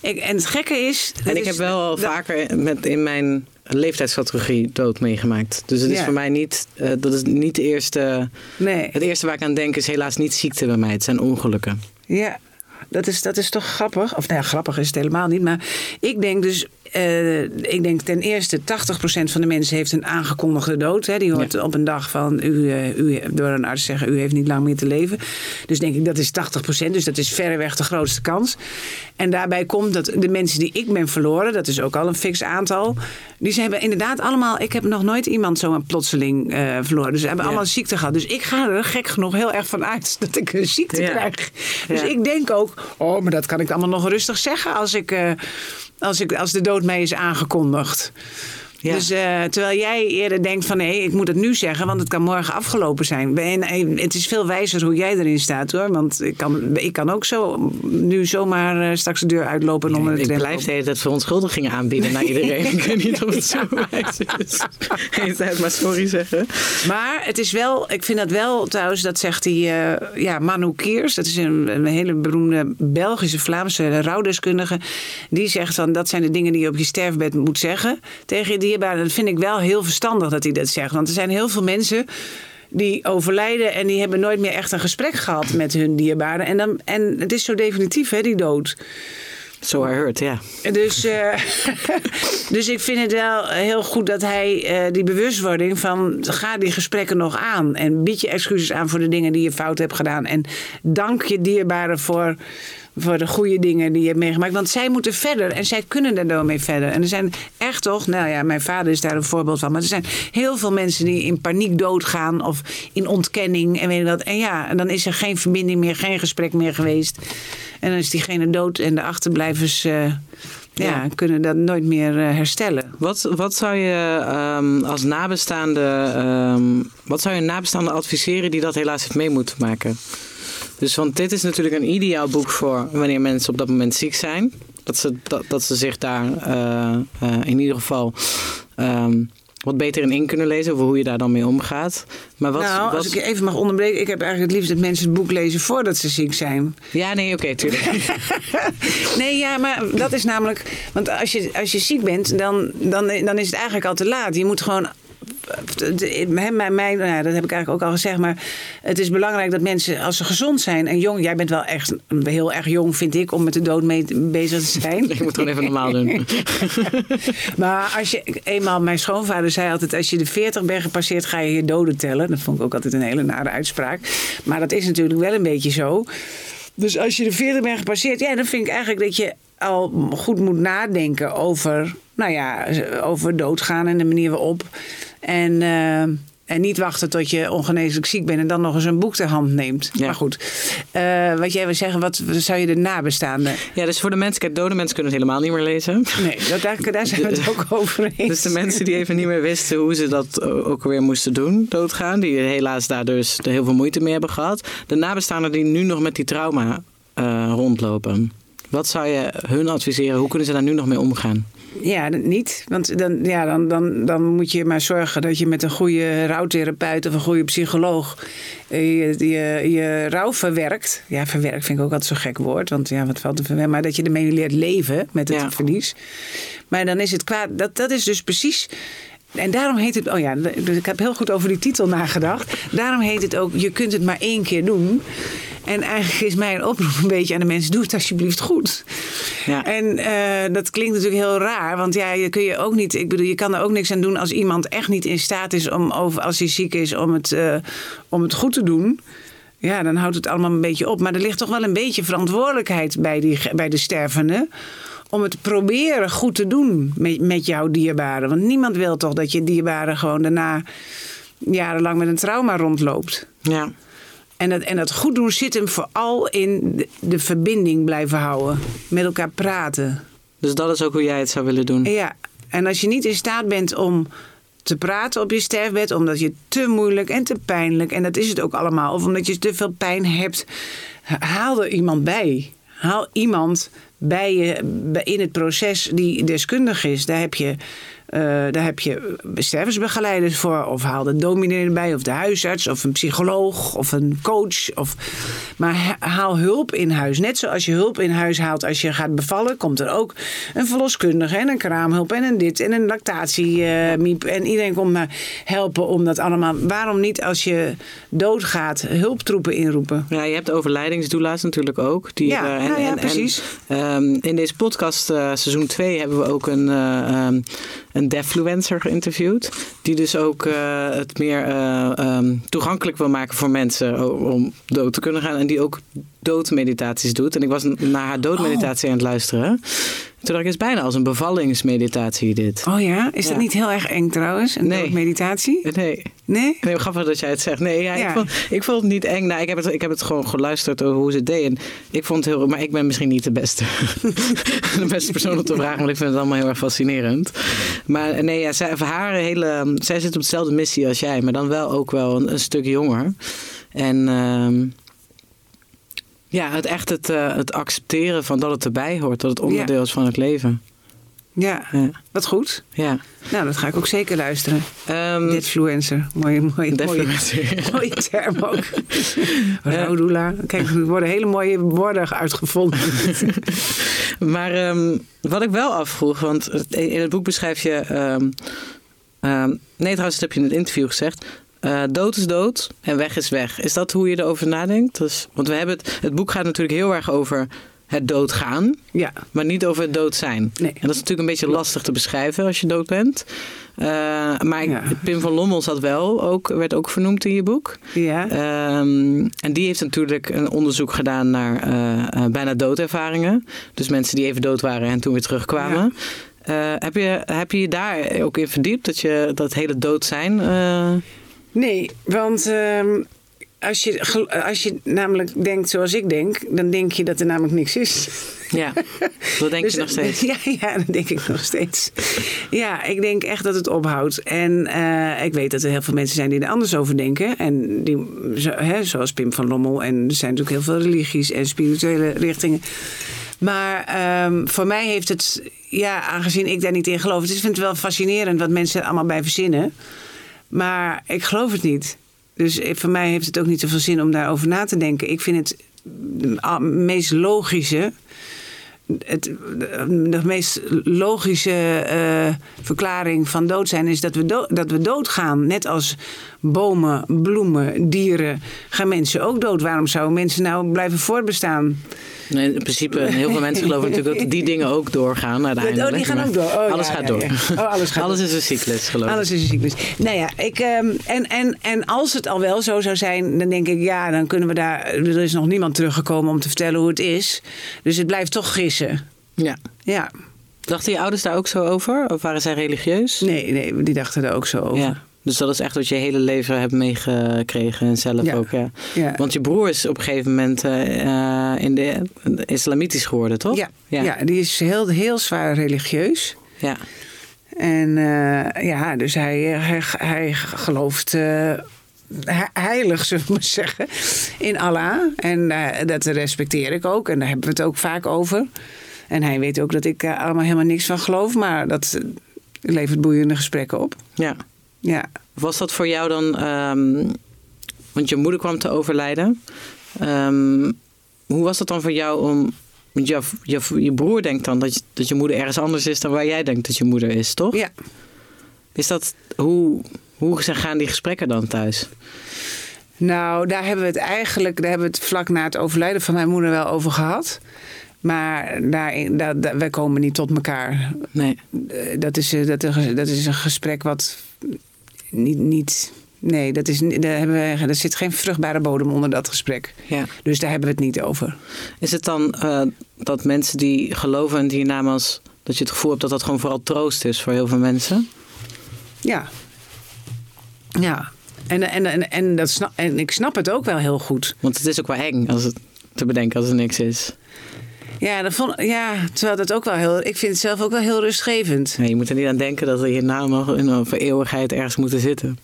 Ik, en het gekke is... En ik is- heb wel al vaker met in mijn leeftijdscategorie dood meegemaakt. Dus het is Ja. voor mij niet, eh, dat is niet de eerste. Nee, Het eerste waar ik aan denk is helaas niet ziekte bij mij. Het zijn ongelukken. ja. Dat is, dat is toch grappig? Of nou ja, grappig is het helemaal niet. Maar ik denk dus... eh, ik denk ten eerste 80% van de mensen heeft een aangekondigde dood. Hè. Die hoort op een dag van u, eh, u door een arts zeggen u heeft niet lang meer te leven. Dus denk ik dat is 80%. Dus dat is verreweg de grootste kans. En daarbij komt dat de mensen die ik ben verloren, dat is ook al een fix aantal. Die ze hebben inderdaad allemaal. Ik heb nog nooit iemand zo een plotseling eh, verloren. Dus ze hebben Ja. allemaal ziekte gehad. Dus ik ga er gek genoeg heel erg van uit (laughs) dat ik een ziekte Ja. krijg. Dus ik denk ook, oh, maar dat kan ik allemaal nog rustig zeggen als, ik, als, ik, als de dood mij is aangekondigd. Ja. Dus eh, terwijl jij eerder denkt van nee, ik moet het nu zeggen, want het kan morgen afgelopen zijn. En, het is veel wijzer hoe jij erin staat hoor. Want ik kan, ik kan ook zo nu zomaar eh, straks de deur uitlopen en onder de ik blijf de hele tijd verontschuldigingen aanbieden naar iedereen. (laughs) ik weet niet of het zo wijs is. (laughs) Hele tijd maar sorry zeggen. Maar het is wel, ik vind dat wel trouwens, dat zegt die eh, ja, Manu Kiers. Dat is een, een hele beroemde Belgische Vlaamse rouwdeskundige. Die zegt van dat zijn de dingen die je op je sterfbed moet zeggen tegen je dierbaren. Dat vind ik wel heel verstandig dat hij dat zegt. Want er zijn heel veel mensen die overlijden en die hebben nooit meer echt een gesprek gehad met hun dierbaren. En, dan, en het is zo definitief, hè, die dood. Zo I heard, ja. Dus, eh, (laughs) dus ik vind het wel heel goed dat hij eh, die bewustwording van ga die gesprekken nog aan. En bied je excuses aan voor de dingen die je fout hebt gedaan. En dank je dierbaren voor, voor de goede dingen die je hebt meegemaakt. Want zij moeten verder en zij kunnen er door mee verder. En er zijn echt toch, nou ja, mijn vader is daar een voorbeeld van. Maar er zijn heel veel mensen die in paniek doodgaan of in ontkenning en weet ik dat. En ja, en dan is er geen verbinding meer, geen gesprek meer geweest. En dan is diegene dood en de achterblijvers eh, ja. Ja. kunnen dat nooit meer eh, herstellen. Wat, wat zou je ehm, als nabestaande, ehm, wat zou je nabestaande adviseren die dat helaas heeft mee moeten maken? Dus want dit is natuurlijk een ideaal boek voor wanneer mensen op dat moment ziek zijn. Dat ze, dat, dat ze zich daar eh, eh, in ieder geval ehm, wat beter in in kunnen lezen over hoe je daar dan mee omgaat. Maar wat, nou, wat- als ik je even mag onderbreken. Ik heb eigenlijk het liefst dat mensen het boek lezen voordat ze ziek zijn. Ja, nee, oké, tuurlijk. (laughs) (laughs) Nee, ja, maar dat is namelijk... Want als je, als je ziek bent, dan, dan, dan is het eigenlijk al te laat. Je moet gewoon... Mij, nou dat heb ik eigenlijk ook al gezegd. Maar het is belangrijk dat mensen, als ze gezond zijn en jong... Jij bent wel echt heel erg jong, vind ik, om met de dood mee bezig te zijn. (laughs) Ik moet gewoon even normaal doen. (laughs) Maar als je eenmaal, mijn schoonvader zei altijd: als je de 40 bent gepasseerd, ga je je doden tellen. Dat vond ik ook altijd een hele nare uitspraak. Maar dat is natuurlijk wel een beetje zo. Dus als je de 40 bent gepasseerd, ja, dan vind ik eigenlijk dat je al goed moet nadenken over, nou ja, over doodgaan en de manier waarop. En. eh, en niet wachten tot je ongeneeslijk ziek bent en dan nog eens een boek ter hand neemt. Ja. Maar goed, Eh, wat jij wil zeggen, wat zou je de nabestaanden... Ja, dus voor de mensen, kijk, dode mensen kunnen het helemaal niet meer lezen. Nee, dat, daar, daar zijn we het ook over eens. Dus de mensen die even niet meer wisten hoe ze dat ook alweer moesten doen, doodgaan, die helaas daar dus heel veel moeite mee hebben gehad. De nabestaanden die nu nog met die trauma eh, rondlopen. Wat zou je hun adviseren? Hoe kunnen ze daar nu nog mee omgaan? Ja, niet. Want dan, ja, dan, dan, dan moet je maar zorgen dat je met een goede rouwtherapeut of een goede psycholoog eh, je, je, je rouw verwerkt. Ja, verwerkt vind ik ook altijd zo'n gek woord. Want ja, wat valt er verwerken? Maar dat je ermee leert leven met het Ja. verlies. Maar dan is het kwaad. Dat, dat is dus precies. En daarom heet het. Oh ja, ik heb heel goed over die titel nagedacht. Daarom heet het ook. Je kunt het maar één keer doen. En eigenlijk is mijn oproep een beetje aan de mensen: doe het alsjeblieft goed. Ja. En eh, dat klinkt natuurlijk heel raar, want ja, je kun je ook niet. Ik bedoel, je kan er ook niks aan doen als iemand echt niet in staat is om, over, als hij ziek is, om het, eh, om het goed te doen. Ja, dan houdt het allemaal een beetje op. Maar er ligt toch wel een beetje verantwoordelijkheid bij, die, bij de stervende. Om het proberen goed te doen met, met jouw dierbaren. Want niemand wil toch dat je dierbare gewoon daarna jarenlang met een trauma rondloopt. Ja. En dat, en dat goed doen zit hem vooral in de, de verbinding blijven houden. Met elkaar praten. Dus dat is ook hoe jij het zou willen doen. Ja, en als je niet in staat bent om te praten op je sterfbed, omdat je te moeilijk en te pijnlijk, en dat is het ook allemaal, of omdat je te veel pijn hebt, haal er iemand bij. Haal iemand bij je in het proces die deskundig is. Daar heb je Eh, daar heb je stervensbegeleiders voor. Of haal de dominee erbij. Of de huisarts. Of een psycholoog. Of een coach. Of... Maar ha- haal hulp in huis. Net zoals je hulp in huis haalt als je gaat bevallen. Komt er ook een verloskundige. En een kraamhulp. En een dit. En een lactatiemiep. en iedereen komt maar helpen om dat allemaal. Waarom niet als je doodgaat hulptroepen inroepen? Ja, je hebt overlijdingsdoula's natuurlijk ook. Die, Ja, eh, nou ja, precies. ehm, in deze podcast, eh, seizoen 2, hebben we ook een, eh um, een defluencer geïnterviewd. Die dus ook eh, het meer eh, ehm, toegankelijk wil maken voor mensen om dood te kunnen gaan. En die ook doodmeditaties doet. En ik was naar haar doodmeditatie aan het luisteren. Toen dacht ik, het is bijna als een bevallingsmeditatie dit. Oh ja? Is dat niet heel erg eng trouwens? Een Nee. doodmeditatie? Nee. Nee? Nee, grappig dat jij het zegt. Nee, ja, Ja. Ik, vond, ik vond het niet eng. Nou, ik, heb het, ik heb het gewoon geluisterd over hoe ze het deed. En ik vond het heel... Maar ik ben misschien niet de beste, (laughs) de beste persoon om te vragen. Want ik vind het allemaal heel erg fascinerend. Maar nee, ja, zij, haar hele... Zij zit op dezelfde missie als jij. Maar dan wel ook wel een, een stuk jonger. En... ehm, ja, het echt het, eh, het accepteren van dat het erbij hoort. Dat het onderdeel is van het leven. Ja, Ja. wat goed. ja. Nou, dat ga ik ook zeker luisteren. Ehm, Ditfluencer. Mooie, mooie, mooie, (laughs) mooie term ook. (laughs) Roudoula. Kijk, er worden hele mooie woorden uitgevonden. (laughs) Maar ehm, wat ik wel afvroeg, want in het boek beschrijf je. ehm, nee, trouwens, dat heb je in het interview gezegd. Eh, dood is dood en weg is weg. Is dat hoe je erover nadenkt? Dus, want we hebben het, het boek gaat natuurlijk heel erg over het doodgaan, ja, maar niet over het dood zijn. Nee. En dat is natuurlijk een beetje lastig te beschrijven als je dood bent. Eh, maar ik- Ja. Pim van Lommel zat wel, ook, werd ook vernoemd in je boek. ja. Ehm, en die heeft natuurlijk een onderzoek gedaan naar eh, bijna doodervaringen. Dus mensen die even dood waren en toen weer terugkwamen. Heb, je, heb je je daar ook in verdiept? Dat je dat hele dood zijn. Nee, want ehm, als, je, als je namelijk denkt zoals ik denk, dan denk je dat er namelijk niks is. ja, dat denk (laughs) Dus- je nog steeds. (laughs) Ja, ja, dat denk ik nog steeds. Ja, ik denk echt dat het ophoudt. En eh, ik weet dat er heel veel mensen zijn die er anders over denken. En die, zo, hè, zoals Pim van Lommel. En er zijn natuurlijk heel veel religies en spirituele richtingen. Maar ehm, voor mij heeft het, ja, aangezien ik daar niet in geloof, het is, ik vind het wel fascinerend wat mensen er allemaal bij verzinnen. Maar ik geloof het niet. Dus voor mij heeft het ook niet zoveel zin om daarover na te denken. Ik vind het meest logische het, de meest logische eh, verklaring van dood zijn is dat we, dat we doodgaan. Net als bomen, bloemen, dieren gaan mensen ook dood. Waarom zouden mensen nou blijven voortbestaan? Nee, in principe, heel veel mensen geloven natuurlijk dat die dingen ook doorgaan uiteindelijk. Oh, die gaan ook door. Oh, alles ja, gaat ja, door. ja. Oh, alles gaat (laughs) door. is een cyclus, geloof ik. Alles is een cyclus. Nou ja, ik, ehm, en, en, en als het al wel zo zou zijn, dan denk ik, ja, dan kunnen we daar. Er is nog niemand teruggekomen om te vertellen hoe het is. Dus het blijft toch Ja. Ja, Dachten je ouders daar ook zo over? Of waren zij religieus? nee, nee, die dachten er ook zo over. Ja. Dus dat is echt wat je hele leven hebt meegekregen en zelf Ja. ook, ja. Ja. Want je broer is op een gegeven moment eh, in de islamitisch geworden, toch? Ja, Ja. ja. die is heel, heel zwaar religieus. Ja. En eh, ja, dus hij, hij, hij gelooft eh, he- heilig, zullen we maar zeggen, in Allah. En eh, dat respecteer ik ook. En daar hebben we het ook vaak over. En hij weet ook dat ik eh, allemaal helemaal niks van geloof. Maar dat eh, levert boeiende gesprekken op. ja. Ja. Was dat voor jou dan... ehm, want je moeder kwam te overlijden. Ehm, hoe was dat dan voor jou om... Want je, je, je broer denkt dan dat je, dat je moeder ergens anders is dan waar jij denkt dat je moeder is, toch? ja. Is dat... Hoe, hoe gaan die gesprekken dan thuis? Nou, daar hebben we het eigenlijk, daar hebben we het vlak na het overlijden van mijn moeder wel over gehad. Maar daar, daar- wij komen niet tot elkaar. Nee. Eh, dat, is, eh, dat, is- dat is een gesprek wat niet. niet nee, dat is, daar, hebben we, er zit geen vruchtbare bodem onder dat gesprek. Ja. Dus daar hebben we het niet over. Is het dan eh, dat mensen die geloven in die naam als... dat je het gevoel hebt dat dat gewoon vooral troost is voor heel veel mensen? Ja. Ja. En, en, en, en, dat snap, en ik snap het ook wel heel goed. Want het is ook wel eng als het te bedenken als er niks is. Ja, dat vond, ja, terwijl dat ook wel heel. Ik vind het zelf ook wel heel rustgevend. Nee, je moet er niet aan denken dat je naam nog in een eeuwigheid ergens moeten zitten.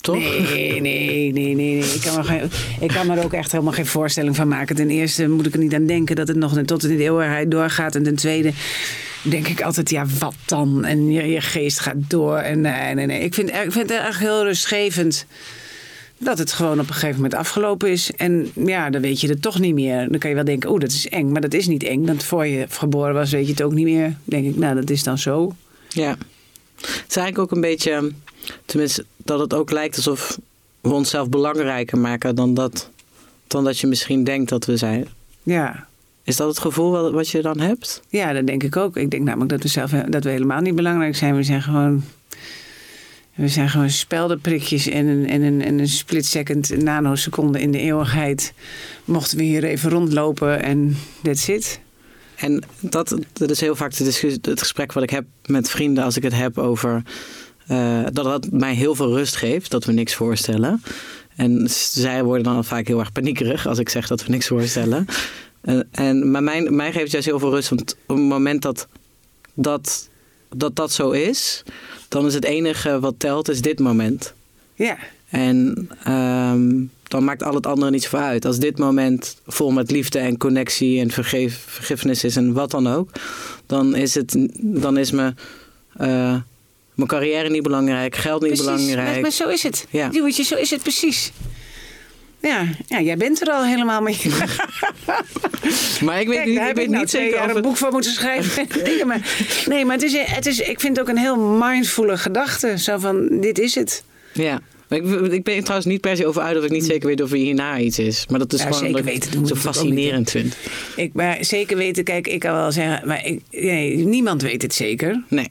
toch? Nee, nee, nee, nee. nee. Ik, kan geen, ik kan me er ook echt helemaal geen voorstelling van maken. Ten eerste moet ik er niet aan denken dat het nog tot in de eeuwigheid doorgaat. En ten tweede denk ik altijd, ja, wat dan? En je, je geest gaat door. En nee, nee, nee. Ik vind, ik vind het echt heel rustgevend dat het gewoon op een gegeven moment afgelopen is. En ja, dan weet je het toch niet meer. Dan kan je wel denken, oh, dat is eng. Maar dat is niet eng. Want voor je geboren was, weet je het ook niet meer. denk ik, nou, dat is dan zo. Ja. Het is eigenlijk ook een beetje, tenminste, dat het ook lijkt alsof we onszelf belangrijker maken dan dat, dan dat je misschien denkt dat we zijn. Ja. Is dat het gevoel wat, je dan hebt? Ja, dat denk ik ook. Ik denk namelijk dat we zelf dat we helemaal niet belangrijk zijn. We zijn gewoon we zijn gewoon speldenprikjes en een, en een, en een split second nanoseconde in de eeuwigheid. Mochten we hier even rondlopen en that's it. En dat, dat is heel vaak het gesprek wat ik heb met vrienden als ik het heb over uh, dat dat mij heel veel rust geeft, dat we niks voorstellen. En zij worden dan vaak heel erg paniekerig als ik zeg dat we niks voorstellen. Uh, en, maar mij, mij geeft het juist heel veel rust, want op het moment dat dat, dat, dat zo is, dan is het enige wat telt, is dit moment. Ja. En um, dan maakt al het andere niet zoveel uit. Als dit moment vol met liefde en connectie en vergeef, vergiffenis is en wat dan ook, dan is, het, dan is me, uh, mijn carrière niet belangrijk, geld niet precies, belangrijk. Maar, maar zo is het. Ja. je, zo is het precies. Ja, ja, jij bent er al helemaal mee. (laughs) maar ik weet, niet, ik weet nou niet zeker of een boek van moeten schrijven. nee, (laughs) maar, nee, maar het is, het is, ik vind het ook een heel mindfulle gedachte. Zo van, dit is het. Ja. Ik, ik ben trouwens niet per se over uit of ik niet zeker weet of er hierna iets is. Maar dat is gewoon dat ik zo fascinerend vind. Ik, maar zeker weten, kijk, ik kan wel zeggen, maar ik, nee, niemand weet het zeker. Nee.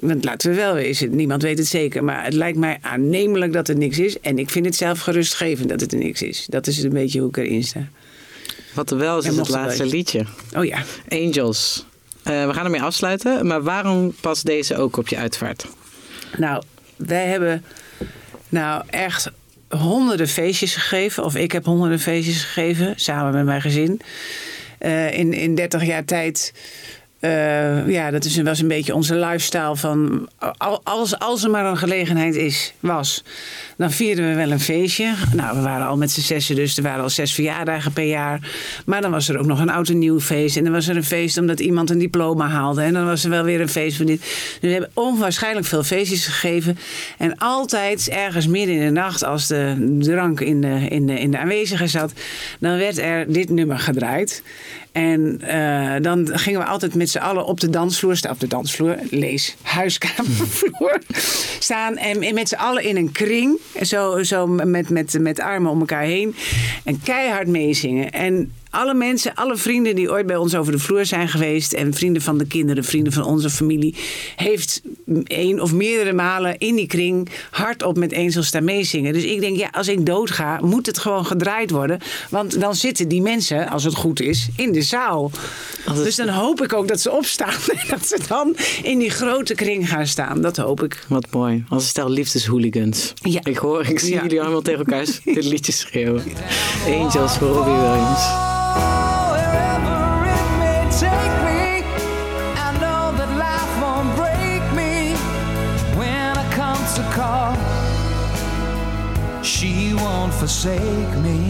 Want laten we wel wezen, niemand weet het zeker. Maar het lijkt mij aannemelijk dat er niks is. En ik vind het zelf gerustgevend dat het er niks is. Dat is een beetje hoe ik erin sta. Wat er wel is, is het laatste liedje. Oh ja. Angels. Uh, we gaan ermee afsluiten. Maar waarom past deze ook op je uitvaart? Nou, wij hebben nou echt honderden feestjes gegeven. Of ik heb honderden feestjes gegeven, samen met mijn gezin. Uh, in, in 30 jaar tijd uh, ja, dat is, was een beetje onze lifestyle van als, als er maar een gelegenheid is, was, dan vierden we wel een feestje. Nou, we waren al met z'n zessen, dus er waren al zes verjaardagen per jaar. Maar dan was er ook nog een oud en nieuw feest. En dan was er een feest omdat iemand een diploma haalde. En dan was er wel weer een feest voor dit. Dus we hebben onwaarschijnlijk veel feestjes gegeven. En altijd ergens midden in de nacht, als de drank in de, in de, in de aanwezigen zat, dan werd er dit nummer gedraaid. En uh, dan gingen we altijd met z'n allen op de dansvloer, op de dansvloer, lees, huiskamervloer, (laughs) staan. En met z'n allen in een kring, zo, zo met, met, met armen om elkaar heen. En keihard meezingen. En alle mensen, alle vrienden die ooit bij ons over de vloer zijn geweest. En vrienden van de kinderen, vrienden van onze familie. Heeft één of meerdere malen in die kring hardop met Angels staan meezingen. Dus ik denk, ja, als ik doodga, moet het gewoon gedraaid worden. Want dan zitten die mensen, als het goed is, in de zaal. Dus dan hoop ik ook dat ze opstaan. (laughs) En dat ze dan in die grote kring gaan staan. Dat hoop ik. Wat mooi. Als stel liefdeshooligans. Ja. Ik hoor, ik zie jullie allemaal tegen elkaar (laughs) dit liedje schreeuwen. Angels voor Robbie Williams. Forsake me.